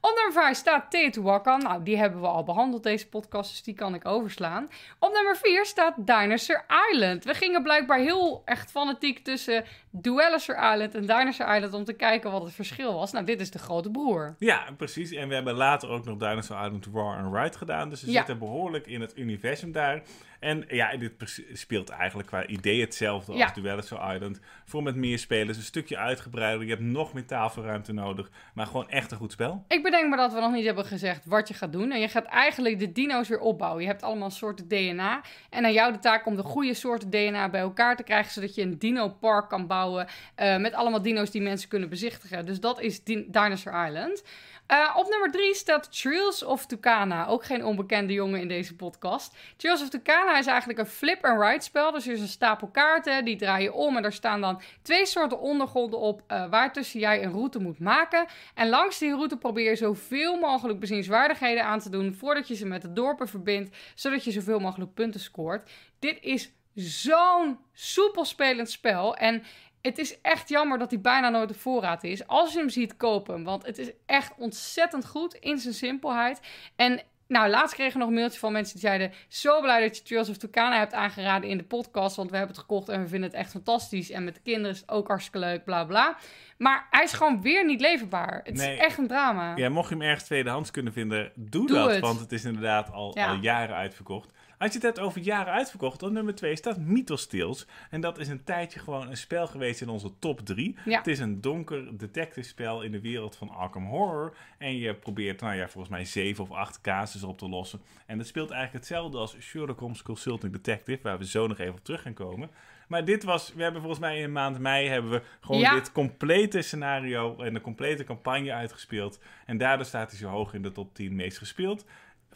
Op nummer 5 staat Teotihuacan. Nou, die hebben we al behandeld, deze podcast, dus die kan ik overslaan. Op nummer 4 staat Dinosaur Island. We gingen blijkbaar heel echt fanatiek tussen Duellosaur Island en Dinosaur Island om te kijken wat het verschil was. Nou, dit is de grote broer. Ja, precies. En we hebben later ook nog Dinosaur Island War and Ride gedaan. Dus we Ja. zitten behoorlijk in het universum daar. En ja, dit speelt eigenlijk qua idee hetzelfde als Ja. Duellosaur Island. Voor met meer spelers, een stukje uitgebreider. Je hebt nog meer tafelruimte nodig. Maar gewoon echt een goed spel. Ik bedenk me dat we nog niet hebben gezegd wat je gaat doen. En je gaat eigenlijk de dino's weer opbouwen. Je hebt allemaal soorten DNA. En aan jou de taak om de goede soorten DNA bij elkaar te krijgen. Zodat je een dino-park kan bouwen. eh, met allemaal dino's die mensen kunnen bezichtigen. Dus dat is Din- Dinosaur Island. Eh, op nummer 3 staat Trails of Tucana. Ook geen onbekende jongen in deze podcast. Trails of Tucana is eigenlijk een flip-and-ride spel. Dus er is een stapel kaarten, die draai je om. En daar staan dan twee soorten ondergronden op... eh waartussen jij een route moet maken. En langs die route probeer je zoveel mogelijk bezienswaardigheden aan te doen... voordat je ze met de dorpen verbindt... zodat je zoveel mogelijk punten scoort. Dit is zo'n soepel spelend spel. En het is echt jammer dat hij bijna nooit op voorraad is. Als je hem ziet, koop hem. Want het is echt ontzettend goed in zijn simpelheid. En nou, laatst kregen we nog een mailtje van mensen die zeiden... Zo blij dat je Trails of Tucana hebt aangeraden in de podcast. Want we hebben het gekocht en we vinden het echt fantastisch. En met de kinderen is het ook hartstikke leuk, bla bla. Maar hij is gewoon weer niet leverbaar. Het Nee. is echt een drama. Ja, mocht je hem ergens tweedehands kunnen vinden, doe, Doe dat. het. Want het is inderdaad al, Ja. al jaren uitverkocht. Als je het hebt over jaren uitverkocht, dan nummer 2 staat Mythos Tales. En dat is een tijdje gewoon een spel geweest in onze top 3. Ja. Het is een donker detective spel in de wereld van Arkham Horror. En je probeert, nou ja, volgens mij 7 of 8 casus op te lossen. En het speelt eigenlijk hetzelfde als Sherlock Holmes Consulting Detective, waar we zo nog even op terug gaan komen. Maar dit was, we hebben volgens mij in maand mei hebben we gewoon Ja. dit complete scenario en de complete campagne uitgespeeld. En daardoor staat hij zo hoog in de top 10 meest gespeeld.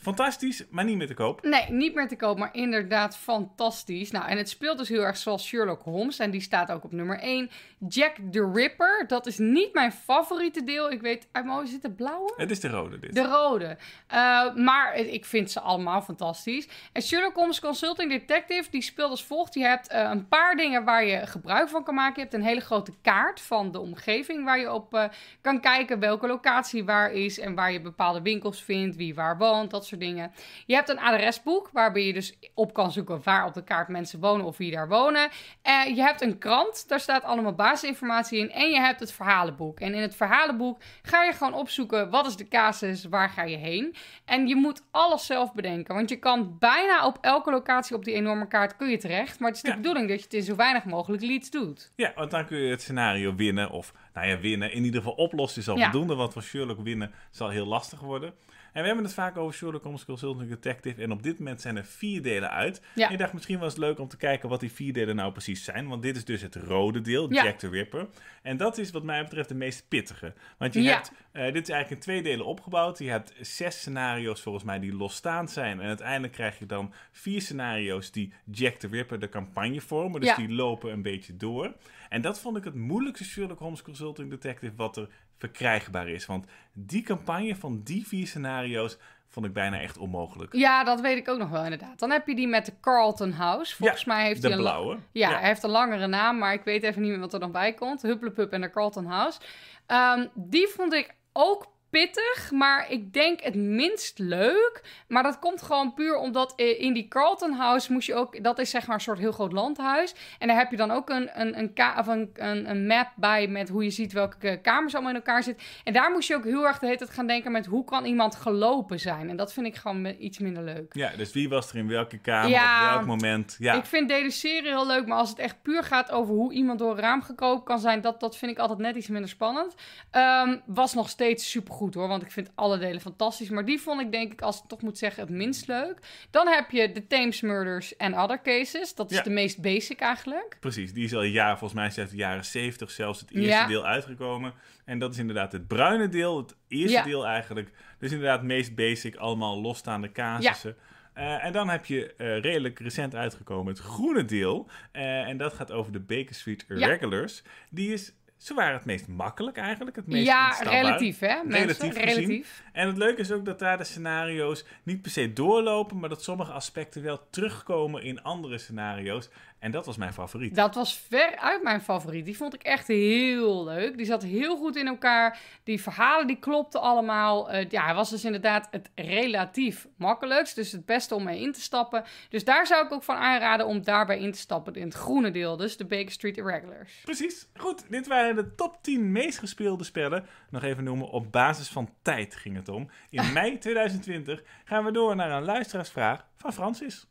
Fantastisch, maar niet meer te koop. Nee, niet meer te koop, maar inderdaad fantastisch. Nou, en het speelt dus heel erg zoals Sherlock Holmes. En die staat ook op nummer 1. Jack the Ripper, dat is niet mijn favoriete deel. Ik weet, uit mijn hoofd zit de blauwe? Het is de rode dit. De rode. Eh, maar ik vind ze allemaal fantastisch. En Sherlock Holmes Consulting Detective, die speelt als volgt. Je hebt eh, een paar dingen waar je gebruik van kan maken. Je hebt een hele grote kaart van de omgeving waar je op eh, kan kijken welke locatie waar is en waar je bepaalde winkels vindt, wie waar woont, dat soort dingen. Je hebt een adresboek waarbij je dus op kan zoeken waar op de kaart mensen wonen of wie daar wonen. Eh, je hebt een krant, daar staat allemaal basisinformatie in. En je hebt het verhalenboek. En in het verhalenboek ga je gewoon opzoeken wat is de casus, waar ga je heen. En je moet alles zelf bedenken. Want je kan bijna op elke locatie op die enorme kaart kun je terecht. Maar het is de Ja. bedoeling dat je het in zo weinig mogelijk leads doet. Ja, want dan kun je het scenario winnen. Of, nou ja, winnen. In ieder geval oplossen is al Ja. voldoende. Want voor Sherlock winnen zal heel lastig worden. En we hebben het vaak over Sherlock Holmes Consulting Detective. En op dit moment zijn er vier delen uit. Ja. En ik dacht, misschien was het leuk om te kijken wat die vier delen nou precies zijn. Want dit is dus het rode deel, Ja. Jack the Ripper. En dat is wat mij betreft de meest pittige. Want je Ja. hebt, eh, dit is eigenlijk in twee delen opgebouwd. Je hebt zes scenario's volgens mij die losstaand zijn. En uiteindelijk krijg je dan vier scenario's die Jack the Ripper de campagne vormen. Dus die lopen een beetje door. En dat vond ik het moeilijkste Sherlock Holmes Consulting Detective wat er verkrijgbaar is. Want die campagne van die vier scenario's vond ik bijna echt onmogelijk. Ja, dat weet ik ook nog wel inderdaad. Dan heb je die met de Carlton House. Volgens Ja, mij heeft de hij een la- blauwe. Ja, Ja. hij heeft een langere naam, maar ik weet even niet meer wat er nog bij komt. Hupplepup en de Carlton House. Ehm, die vond ik ook pittig, maar ik denk het minst leuk. Maar dat komt gewoon puur omdat eh, in die Carlton House moest je ook... Dat is zeg maar een soort heel groot landhuis. En daar heb je dan ook een, een, een, ka- of een, een, een map bij met hoe je ziet welke kamers allemaal in elkaar zitten. En daar moest je ook heel erg de hele tijd gaan denken met hoe kan iemand gelopen zijn. En dat vind ik gewoon iets minder leuk. Ja, dus wie was er in welke kamer, Ja, op welk moment. Ja, Ik vind deduceren heel leuk, maar als het echt puur gaat over hoe iemand door een raam gekropen kan zijn, dat, dat vind ik altijd net iets minder spannend. Ehm, was nog steeds supergoed hoor, want ik vind alle delen fantastisch. Maar die vond ik denk ik, als ik toch moet zeggen, het minst leuk. Dan heb je de Thames Murders and Other Cases. Dat is Ja. de meest basic eigenlijk. precies. Die is al jaren, volgens mij uit de jaren 70 zelfs het eerste Ja. deel uitgekomen. En dat is inderdaad het bruine deel, het eerste Ja. deel eigenlijk. Dus inderdaad meest basic, allemaal losstaande casussen. Eh, en dan heb je eh, redelijk recent uitgekomen het groene deel. Eh, en dat gaat over de Baker Street Ja. Irregulars. Die is Ze waren het meest makkelijk eigenlijk. Het meest Ja, relatief hè, mensen? Relatief relatief. En het leuke is ook dat daar de scenario's niet per se doorlopen, maar dat sommige aspecten wel terugkomen in andere scenario's. En dat was mijn favoriet. Dat was veruit mijn favoriet. Die vond ik echt heel leuk. Die zat heel goed in elkaar. Die verhalen die klopten allemaal. Eh, ja, hij was dus inderdaad het relatief makkelijkst. Dus het beste om mee in te stappen. Dus daar zou ik ook van aanraden om daarbij in te stappen. In het groene deel, dus de Baker Street Irregulars. Precies. Goed, dit waren de top 10 meest gespeelde spellen. Nog even noemen, op basis van tijd ging het om. In mei 2020 gaan we door naar een luisteraarsvraag van Francis.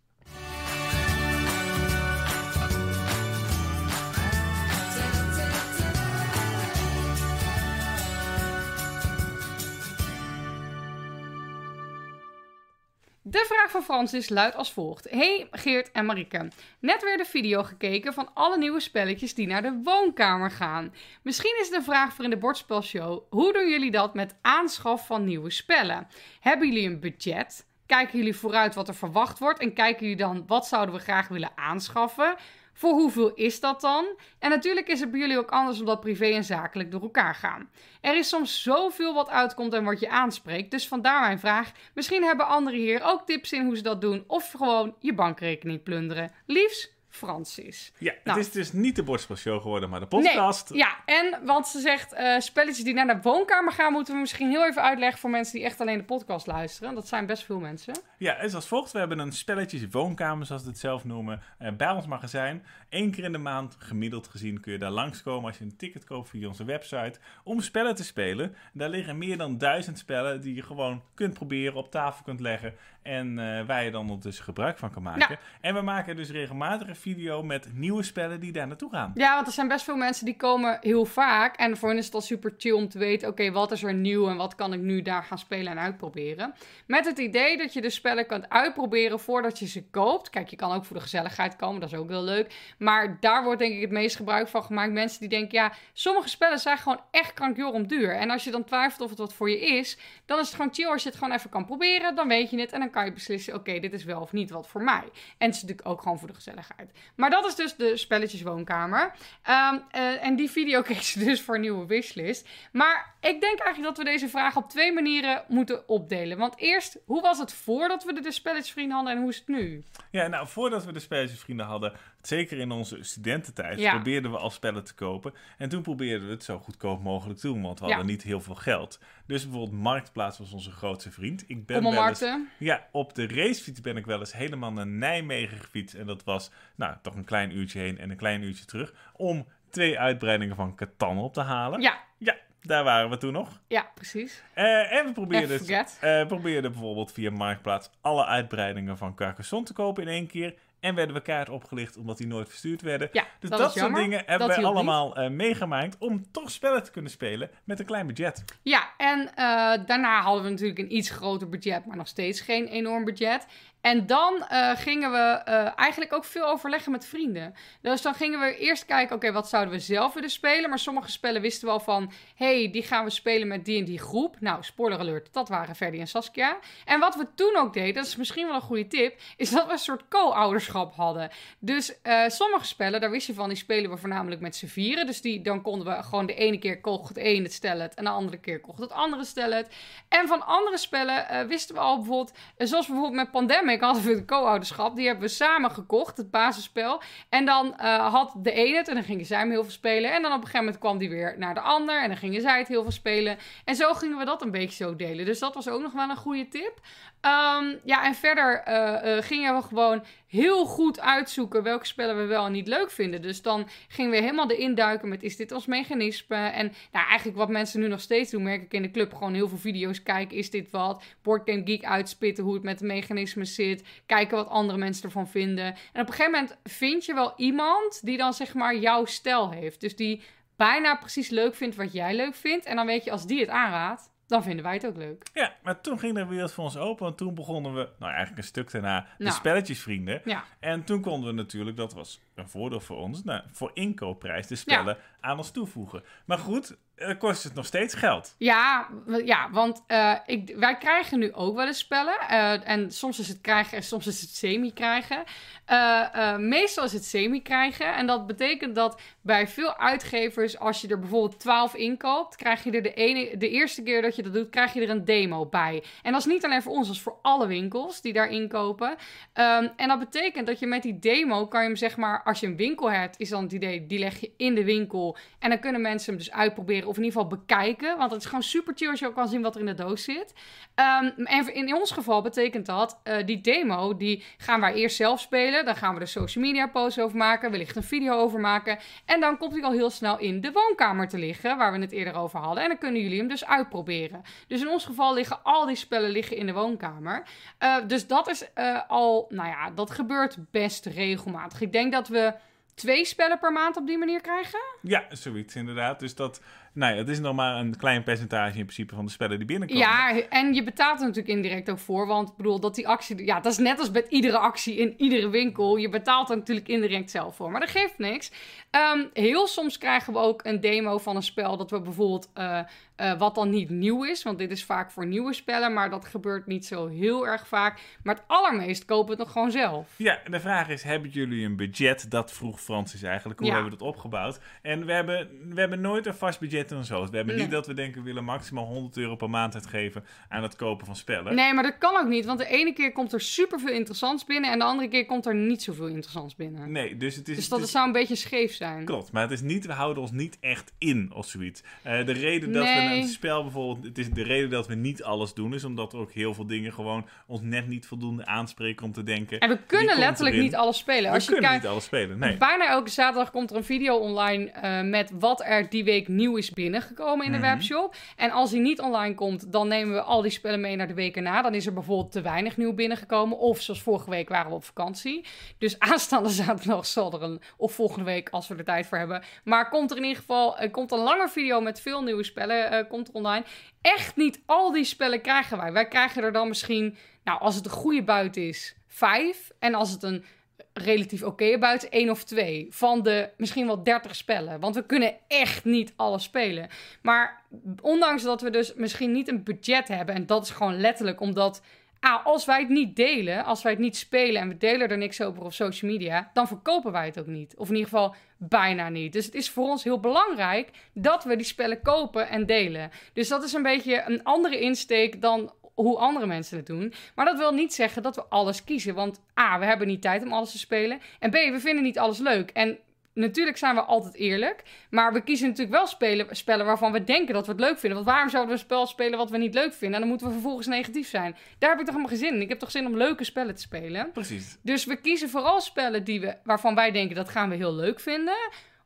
De vraag van Francis luidt als volgt. Hey Geert en Marieke. Net weer de video gekeken van alle nieuwe spelletjes die naar de woonkamer gaan. Misschien is een vraag voor in de bordspelshow. Hoe doen jullie dat met aanschaf van nieuwe spellen? Hebben jullie een budget? Kijken jullie vooruit wat er verwacht wordt? En kijken jullie dan wat zouden we graag willen aanschaffen? Voor hoeveel is dat dan? En natuurlijk is het bij jullie ook anders omdat privé en zakelijk door elkaar gaan. Er is soms zoveel wat uitkomt en wat je aanspreekt, dus vandaar mijn vraag. Misschien hebben anderen hier ook tips in hoe ze dat doen, of gewoon je bankrekening plunderen. Liefs, Francis. Ja, het Nou. is dus niet de bordspelshow geworden, maar de podcast. Nee, ja, en want ze zegt eh, spelletjes die naar de woonkamer gaan, moeten we misschien heel even uitleggen voor mensen die echt alleen de podcast luisteren. Dat zijn best veel mensen. Ja, het is als volgt. We hebben een spelletjes woonkamer, zoals we het zelf noemen, eh, bij ons magazijn. Eén keer in de maand, gemiddeld gezien, kun je daar langskomen als je een ticket koopt via onze website. Om spellen te spelen. Daar liggen meer dan duizend spellen die je gewoon kunt proberen, op tafel kunt leggen. En eh, waar je dan ondertussen gebruik van kan maken. Ja. En we maken dus regelmatig een video met nieuwe spellen die daar naartoe gaan. Ja, want er zijn best veel mensen die komen heel vaak. En voor hen is het al super chill om te weten: oké, wat is er nieuw en wat kan ik nu daar gaan spelen en uitproberen. Met het idee dat je de spellen kunt uitproberen voordat je ze koopt. Kijk, je kan ook voor de gezelligheid komen, dat is ook heel leuk. Maar daar wordt denk ik het meest gebruik van gemaakt. Mensen die denken: ja, sommige spellen zijn gewoon echt krankjorum duur. En als je dan twijfelt of het wat voor je is, dan is het gewoon chill als je het gewoon even kan proberen. Dan weet je het en dan kan je beslissen: oké, dit is wel of niet wat voor mij. En het is natuurlijk ook gewoon voor de gezelligheid. Maar dat is dus de spelletjeswoonkamer. Eh, en die video kreeg ze dus voor een nieuwe wishlist. Maar ik denk eigenlijk dat we deze vraag op twee manieren moeten opdelen. Want eerst, hoe was het voordat we de spelletjesvrienden hadden en hoe is het nu? Ja, nou, voordat we de spelletjesvrienden hadden, zeker in onze studententijd, Ja. probeerden we al spellen te kopen. En toen probeerden we het zo goedkoop mogelijk te doen, want we Ja. hadden niet heel veel geld. Dus bijvoorbeeld Marktplaats was onze grootste vriend. Ik ben wel eens, ja, op de racefiets ben ik wel eens helemaal naar Nijmegen gefietst. En dat was, nou, toch een klein uurtje heen en een klein uurtje terug. Om twee uitbreidingen van Catan op te halen. Ja, Ja, daar waren we toen nog. ja, precies. Eh, en we probeerden, eh, probeerden bijvoorbeeld via Marktplaats alle uitbreidingen van Carcassonne te kopen in één keer. En werden we kaart opgelicht omdat die nooit verstuurd werden. Ja, Dus dat soort jammer. dingen hebben niet. allemaal eh, meegemaakt om toch spellen te kunnen spelen met een klein budget. Ja, en eh, daarna hadden we natuurlijk een iets groter budget, maar nog steeds geen enorm budget. En dan eh, gingen we eh, eigenlijk ook veel overleggen met vrienden. Dus dan gingen we eerst kijken, oké, wat zouden we zelf willen spelen? Maar sommige spellen wisten we al van, hey, die gaan we spelen met die en die groep. Nou, spoiler alert, dat waren Ferdi en Saskia. En wat we toen ook deden, dat is misschien wel een goede tip, is dat we een soort co-ouderschap hadden. Dus eh, sommige spellen, daar wist je van, die spelen we voornamelijk met z'n vieren. Dus die, dan konden we gewoon de ene keer kocht het een het stellet en de andere keer kocht het andere stellet. En van andere spellen wisten we al bijvoorbeeld, zoals bijvoorbeeld met Pandemic hadden we een co-ouderschap. Die hebben we samen gekocht, het basisspel. En dan eh, had de ene het en dan gingen zij hem heel veel spelen. En dan op een gegeven moment kwam die weer naar de ander en dan gingen zij het heel veel spelen. En zo gingen we dat een beetje zo delen. Dus dat was ook nog wel een goede tip. Ehm, ja, en verder eh, eh, gingen we gewoon heel goed uitzoeken welke spellen we wel en niet leuk vinden. Dus dan gingen we helemaal erin duiken met is dit ons mechanisme? En nou, eigenlijk wat mensen nu nog steeds doen, merk ik in de club. Gewoon heel veel video's kijken, is dit wat? Boardgame Geek uitspitten hoe het met de mechanismen zit. Kijken wat andere mensen ervan vinden. En op een gegeven moment vind je wel iemand die dan zeg maar jouw stijl heeft. Dus die bijna precies leuk vindt wat jij leuk vindt. En dan weet je, als die het aanraadt, dan vinden wij het ook leuk. Ja, maar toen ging de wereld voor ons open. Want toen begonnen we, nou eigenlijk een stuk daarna, de Nou. spelletjesvrienden. Ja. En toen konden we natuurlijk, dat was een voordeel voor ons, nou, voor inkoopprijs de spellen aan ons toevoegen. Maar goed, kost het nog steeds geld. Ja, ja want eh, ik, wij krijgen nu ook wel eens spellen. eh, en soms is het krijgen en soms is het semi-krijgen. Eh, eh, meestal is het semi-krijgen. En dat betekent dat bij veel uitgevers, als je er bijvoorbeeld 12 inkoopt, krijg je er de, ene, de eerste keer dat je dat doet, krijg je er een demo bij. En dat is niet alleen voor ons, dat is voor alle winkels die daar inkopen. Ehm, en dat betekent dat je met die demo kan je hem zeg maar, als je een winkel hebt, is dan het idee, die leg je in de winkel. En dan kunnen mensen hem dus uitproberen of in ieder geval bekijken. Want het is gewoon super chill als je ook kan zien wat er in de doos zit. Ehm, en in ons geval betekent dat, eh, die demo, die gaan wij eerst zelf spelen. Dan gaan we er social media posts over maken, wellicht een video over maken. En dan komt hij al heel snel in de woonkamer te liggen, waar we het eerder over hadden. En dan kunnen jullie hem dus uitproberen. Dus in ons geval liggen al die spellen liggen in de woonkamer. Eh, dus dat is eh, al, nou ja, dat gebeurt best regelmatig. Ik denk dat we twee spellen per maand op die manier krijgen. Ja, zoiets inderdaad. Dus dat, ja, het is nog maar een klein percentage in principe van de spellen die binnenkomen. Ja, en je betaalt er natuurlijk indirect ook voor. Want ik bedoel, dat die actie... Ja, dat is net als met iedere actie in iedere winkel. Je betaalt er natuurlijk indirect zelf voor. Maar dat geeft niks. Ehm, heel soms krijgen we ook een demo van een spel... dat we bijvoorbeeld... eh, eh, wat dan niet nieuw is, want dit is vaak voor nieuwe spellen... maar dat gebeurt niet zo heel erg vaak. Maar het allermeest kopen we het nog gewoon zelf. Ja, de vraag is, hebben jullie een budget? Dat vroeg Francis eigenlijk. Hoe Ja. hebben we dat opgebouwd? En we hebben, we hebben nooit een vast budget en zo. We hebben Nee. niet dat we denken, we willen maximaal 100 euro per maand uitgeven aan het kopen van spellen. Nee, maar dat kan ook niet. Want de ene keer komt er superveel interessants binnen... en de andere keer komt er niet zoveel interessants binnen. Nee, dus het is... Dus dat het is- zou een beetje scheef zijn. Klopt, maar het is niet, we houden ons niet echt in of zoiets. Eh, de reden dat we Nee. een spel bijvoorbeeld, het is de reden dat we niet alles doen, is omdat er ook heel veel dingen gewoon ons net niet voldoende aanspreken om te denken. En we kunnen letterlijk erin. niet alles spelen. We Als je kunnen niet alles spelen, nee. Bijna elke zaterdag komt er een video online eh, met wat er die week nieuw is binnengekomen in de Mhm. webshop. En als die niet online komt, dan nemen we al die spellen mee naar de week erna. Dan is er bijvoorbeeld te weinig nieuw binnengekomen. Of zoals vorige week waren we op vakantie. Dus aanstaande zaterdag zal er een, of volgende week als we er tijd voor hebben. Maar komt er in ieder geval er komt een lange video met veel nieuwe spellen eh, komt online. Echt niet al die spellen krijgen wij. Wij krijgen er dan misschien, nou als het een goede buit is, vijf. En als het een relatief oké buiten één of twee van de misschien wel 30 spellen. Want we kunnen echt niet alles spelen. Maar ondanks dat we dus misschien niet een budget hebben, en dat is gewoon letterlijk omdat. Ah, als wij het niet delen, als wij het niet spelen en we delen er niks over op social media, dan verkopen wij het ook niet. Of in ieder geval bijna niet. Dus het is voor ons heel belangrijk dat we die spellen kopen en delen. Dus dat is een beetje een andere insteek dan hoe andere mensen het doen. Maar dat wil niet zeggen dat we alles kiezen. Want A, we hebben niet tijd om alles te spelen. En B, we vinden niet alles leuk. En natuurlijk zijn we altijd eerlijk. Maar we kiezen natuurlijk wel spelen, spellen waarvan we denken dat we het leuk vinden. Want waarom zouden we een spel spelen wat we niet leuk vinden? En dan moeten we vervolgens negatief zijn. Daar heb ik toch helemaal geen zin in. Ik heb toch zin om leuke spellen te spelen. Precies. Dus we kiezen vooral spellen die we, waarvan wij denken dat gaan we heel leuk vinden.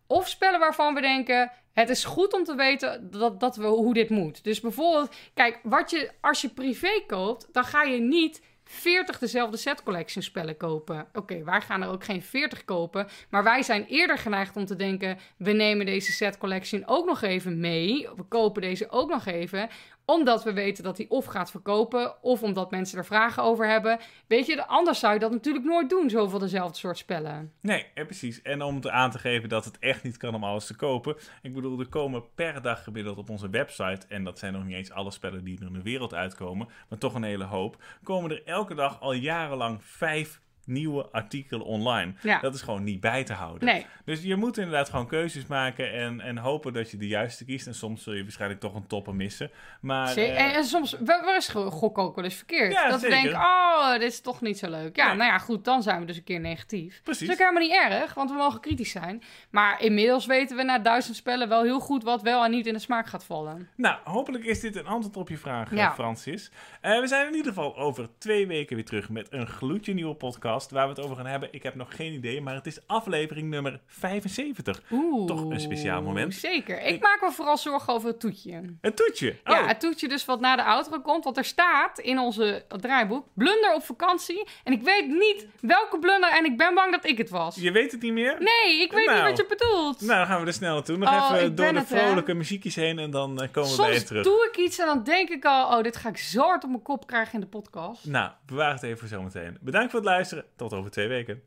Of spellen waarvan we denken, het is goed om te weten dat, dat we, hoe dit moet. Dus bijvoorbeeld, kijk, wat je, als je privé koopt, dan ga je niet 40 dezelfde set collection spellen kopen. Oké, wij gaan er ook geen 40 kopen. Maar wij zijn eerder geneigd om te denken, we nemen deze set collection ook nog even mee. We kopen deze ook nog even omdat we weten dat hij of gaat verkopen, of omdat mensen er vragen over hebben. Weet je, anders zou je dat natuurlijk nooit doen, zoveel dezelfde soort spellen. Nee, precies. En om aan te geven dat het echt niet kan om alles te kopen. Ik bedoel, er komen per dag gemiddeld op onze website, en dat zijn nog niet eens alle spellen die er in de wereld uitkomen, maar toch een hele hoop, komen er elke dag al jarenlang vijf nieuwe artikelen online. Ja. Dat is gewoon niet bij te houden. Nee. Dus je moet inderdaad gewoon keuzes maken en, en hopen dat je de juiste kiest. En soms zul je waarschijnlijk toch een topper missen. Maar Zee- eh, en, en soms wel is go- gok ook wel eens verkeerd. Ja, dat we denken, oh, dit is toch niet zo leuk. Ja, Nee. nou ja, goed, dan zijn we dus een keer negatief. Precies. Dat is ook helemaal niet erg, want we mogen kritisch zijn. Maar inmiddels weten we na duizend spellen wel heel goed wat wel en niet in de smaak gaat vallen. Nou, hopelijk is dit een antwoord op je vraag, eh, Ja. Francis. Eh, we zijn in ieder geval over twee weken weer terug met een gloedje nieuwe podcast waar we het over gaan hebben. Ik heb nog geen idee, maar het is aflevering nummer 75. Oeh. Toch een speciaal moment. Zeker. Ik, Ik- maak me vooral zorgen over het toetje. Een toetje. Oh, Ja, het toetje dus wat na de outro komt. Want er staat in onze draaiboek blunder op vakantie. En ik weet niet welke blunder en ik ben bang dat ik het was. je weet het niet meer? Nee, ik weet Nou. niet wat je bedoelt. Nou, dan gaan we er snel naartoe. Nog Oh, even door de het, vrolijke muziekjes heen en dan eh, komen we bij je Soms terug. doe ik iets en dan denk ik al... Oh, dit ga ik zo hard op mijn kop krijgen in de podcast. Nou, bewaar het even voor zometeen. Bedankt voor het luisteren. Tot over twee weken.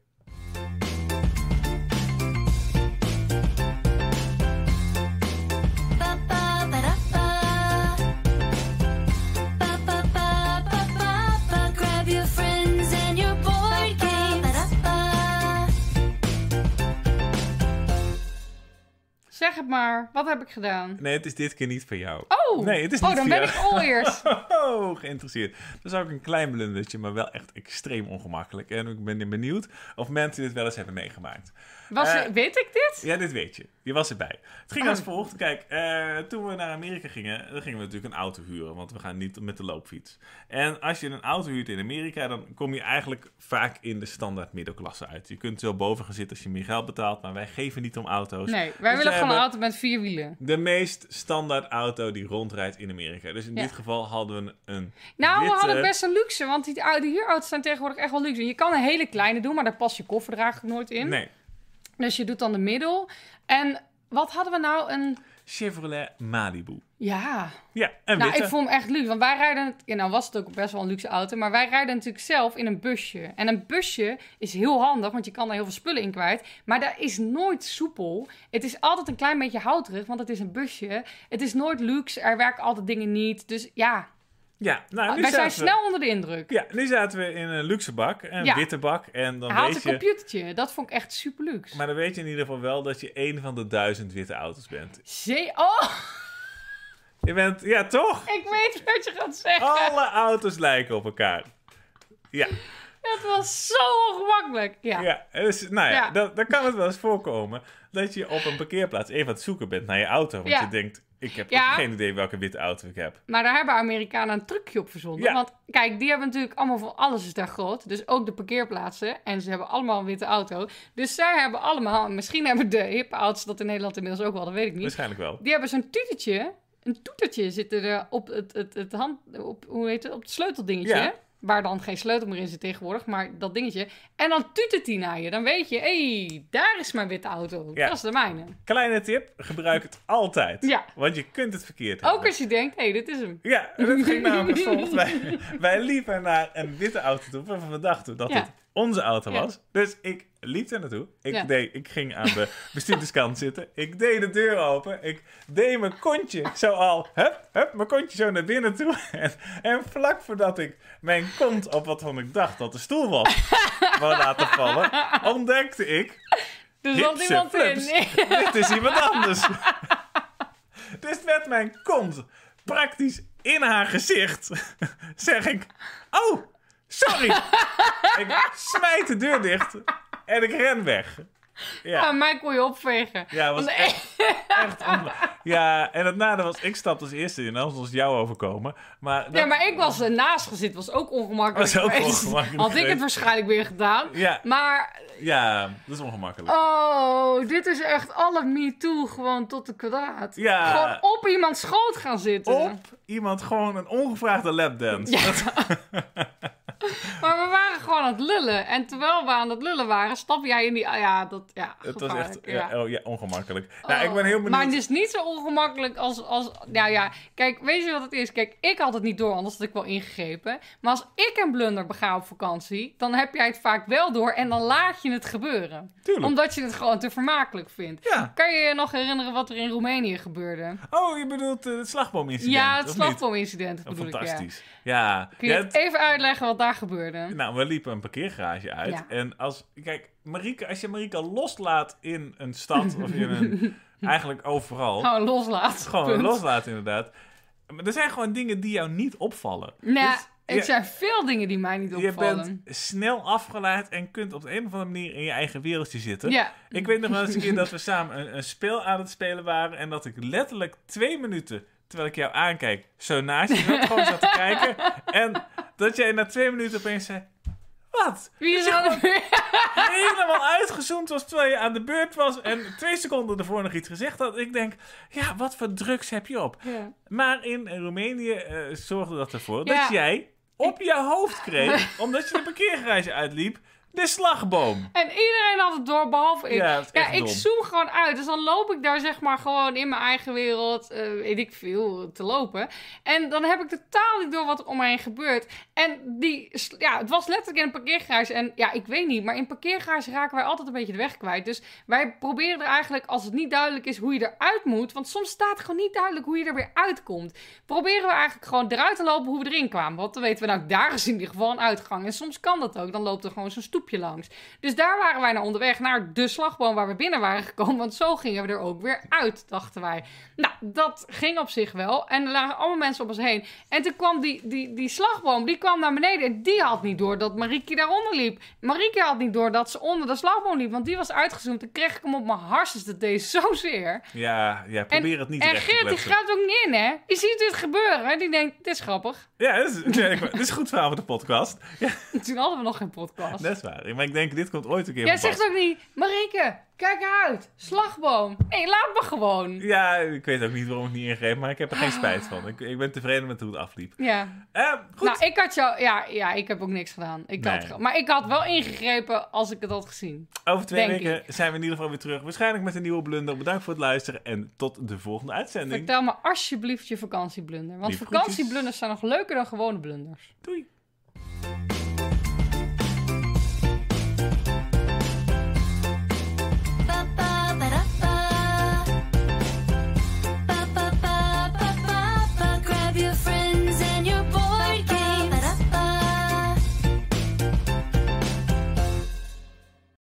Zeg het maar. Wat heb ik gedaan? Nee, het is dit keer niet voor jou. Oh, Nee, het is oh niet dan ben jou. ik al eerst. Oh, geïnteresseerd. Dat is ook een klein blundertje, maar wel echt extreem ongemakkelijk. En ik ben benieuwd of mensen dit wel eens hebben meegemaakt. Was, Eh, weet ik dit? Ja, dit weet je. Je was erbij. Het ging Oh. als volgt. Kijk, eh, toen we naar Amerika gingen, dan gingen we natuurlijk een auto huren. Want we gaan niet met de loopfiets. En als je een auto huurt in Amerika, dan kom je eigenlijk vaak in de standaard middenklasse uit. Je kunt wel boven gaan zitten als je meer geld betaalt, maar wij geven niet om auto's. Nee, wij Dus willen gewoon een auto met vier wielen. De meest standaard auto die rondrijdt in Amerika. Dus in Ja. dit geval hadden we een Nou, witte... we hadden best een luxe, want die, huurauto's zijn tegenwoordig echt wel luxe. Je kan een hele kleine doen, maar daar past je koffer er eigenlijk nooit in. Nee, Dus je doet dan de middel. En wat hadden we nou? Een... Chevrolet Malibu. Ja, Ja, een nou, witte. ik vond hem echt luxe. Want wij rijden, ja, nou was het ook best wel een luxe auto, maar wij rijden natuurlijk zelf in een busje. En een busje is heel handig, want je kan er heel veel spullen in kwijt. Maar dat is nooit soepel. Het is altijd een klein beetje houterig, want het is een busje. Het is nooit luxe, er werken altijd dingen niet. Dus ja, Ja, nou, nu wij zijn we- snel onder de indruk. Ja, nu zaten we in een luxe bak, een Ja. witte bak. En dan Hij had weet een je... computertje, dat vond ik echt super luxe. Maar dan weet je in ieder geval wel dat je één van de duizend witte auto's bent. Zee, oh, Je bent, ja toch? ik weet wat je gaat zeggen. Alle auto's lijken op elkaar. Ja, Het was zo ongemakkelijk. Ja. ja. Dus, nou ja, Ja. Dan, dan kan het wel eens voorkomen dat je op een parkeerplaats even aan het zoeken bent naar je auto. Want Ja. je denkt, ik heb Ja. geen idee welke witte auto ik heb. Maar daar hebben Amerikanen een trucje op verzonnen. Ja. Want kijk, die hebben natuurlijk allemaal van alles is daar groot. Dus ook de parkeerplaatsen. En ze hebben allemaal een witte auto. Dus zij hebben allemaal, misschien hebben de hippe auto's dat in Nederland inmiddels ook wel, dat weet ik niet. Waarschijnlijk wel. Die hebben zo'n tutertje, een toetertje zitten er op het, het, het hand, op, hoe heet het, op het sleuteldingetje. Ja. Waar dan geen sleutel meer in zit tegenwoordig, maar dat dingetje. En dan tutert die naar je. Dan weet je, hé, hey, daar is mijn witte auto. Ja. Dat is de mijne. Kleine tip, gebruik het altijd. Ja. Want je kunt het verkeerd Ook hebben. als je denkt, hé, hey, dit is hem. Ja, dat ging namelijk volgt. Wij, wij liepen naar een witte auto toe, waarvan we dachten dat Ja. het onze auto Ja. was. Dus ik liep er naartoe. Ik, Ja. deed, ik ging aan de bestuurderskant zitten. Ik deed de deur open. Ik deed mijn kontje zo al, hup, hup, mijn kontje zo naar binnen toe. En, en vlak voordat ik mijn kont op wat van ik dacht dat de stoel was, wou laten vallen, ontdekte ik Dus zat iemand in. Dit is iemand anders. dus met mijn kont praktisch in haar gezicht zeg ik: Oh, sorry. ik smijt de deur dicht en ik ren weg. Ja, Ja, mij kon je opvegen. ja was echt, echt Ja, en het nadeel was: ik stapte als eerste in, anders was jou overkomen. Maar dat- Ja, maar ik was ernaast gezet. was ook ongemakkelijk Was ook ongemakkelijk Had ik het waarschijnlijk weer gedaan. Ja, Maar, ja, dat is ongemakkelijk. oh, dit is echt alle me too gewoon tot de kwadraat. Ja. Gewoon op iemands schoot gaan zitten. Op iemand gewoon een ongevraagde lapdance. Ja. Dat- Maar we waren gewoon aan het lullen. En terwijl we aan het lullen waren, stap jij in die... ah Ja, dat... Ja, Het was echt gevaarlijk, ja. oh, ja, ongemakkelijk. nou, ik ben heel Oh, benieuwd. Maar het is niet zo ongemakkelijk als, als... Nou ja, kijk, weet je wat het is? Kijk, ik had het niet door, anders had ik wel ingegrepen. Maar als ik een blunder bega op vakantie, dan heb jij het vaak wel door en dan laat je het gebeuren. Tuurlijk. Omdat je het gewoon te vermakelijk vindt. Ja. Kan je je nog herinneren wat er in Roemenië gebeurde? Oh, je bedoelt eh, het slagbomincident? ja, het slagboomincident Oh, bedoel ik, ja. Ja. Kun je het even uitleggen wat daar gebeurde? Nou, we liepen een parkeergarage uit. Ja. En als, kijk, Marike, als je Marika loslaat in een stad of in een, eigenlijk overal. Gewoon loslaat. gewoon Punt. loslaat inderdaad. Maar er zijn gewoon dingen die jou niet opvallen. Nou, Dus er je- zijn veel dingen die mij niet Je opvallen. bent snel afgeleid en kunt op de een of andere manier in je eigen wereldje zitten. Ja. Ik weet nog wel eens een keer dat we samen een, een spel aan het spelen waren. En dat ik letterlijk twee minuten, terwijl ik jou aankijk, zo naast je zat, gewoon zat te kijken. En dat jij na twee minuten opeens zei: Wat? Wie is Dat je aan de beurt? helemaal uitgezoomd was terwijl je aan de beurt was. En twee seconden ervoor nog iets gezegd had. Ik denk: Ja, wat voor drugs heb je op? Ja. Maar in Roemenië eh, zorgde dat ervoor Ja. dat jij op je hoofd kreeg, omdat je de parkeergarage uitliep, de slagboom. En iedereen had het door, behalve ik. Ja, ik dom. zoom gewoon uit. Dus dan loop ik daar zeg maar gewoon in mijn eigen wereld, eh, weet ik veel, te lopen. En dan heb ik totaal niet door wat er om me heen gebeurt. En die, ja, het was letterlijk in een parkeergarage. En ja, ik weet niet, maar in parkeergarage raken wij altijd een beetje de weg kwijt. Dus wij proberen er eigenlijk, als het niet duidelijk is hoe je eruit moet, want soms staat gewoon niet duidelijk hoe je er weer uitkomt. Proberen we eigenlijk gewoon eruit te lopen hoe we erin kwamen. Want dan weten we, nou, daar is in ieder geval een uitgang. En soms kan dat ook. Dan loopt er gewoon zo'n stoep langs. Dus daar waren wij naar onderweg, naar de slagboom waar we binnen waren gekomen. Want zo gingen we er ook weer uit, dachten wij. Nou, dat ging op zich wel. En er lagen allemaal mensen om ons heen. En toen kwam die, die, die slagboom, die kwam naar beneden. En die had niet door dat Marieke daaronder liep. Marieke had niet door dat ze onder de slagboom liep. Want die was uitgezoomd. Toen kreeg ik hem op mijn harses. Dat deed zozeer. Ja, ja probeer het niet En recht te Geert, die gaat ook niet in, hè? Die ziet dit gebeuren. Die denkt, dit is grappig. Ja, dat is, nee, dit is goed verhaal voor de podcast. Ja, Toen hadden we nog geen podcast. dat is waar. Maar ik denk, dit komt ooit een keer Jij pas. zegt ook niet, Marieke, kijk uit. Slagboom. Nee, laat me gewoon. Ja, ik weet ook niet waarom ik niet ingreep, maar ik heb er geen spijt van. Ik, ik ben tevreden met hoe het afliep. Ja. Eh, goed. Nou, ik had jou... Ja, ja, ik heb ook niks gedaan. Ik Nee. had, maar ik had wel ingegrepen als ik het had gezien. Over twee weken zijn we in ieder geval weer terug. Waarschijnlijk met een nieuwe blunder. Bedankt voor het luisteren en tot de volgende uitzending. Vertel me alsjeblieft je vakantieblunder. Want vakantieblunders zijn nog leuker dan gewone blunders. Doei.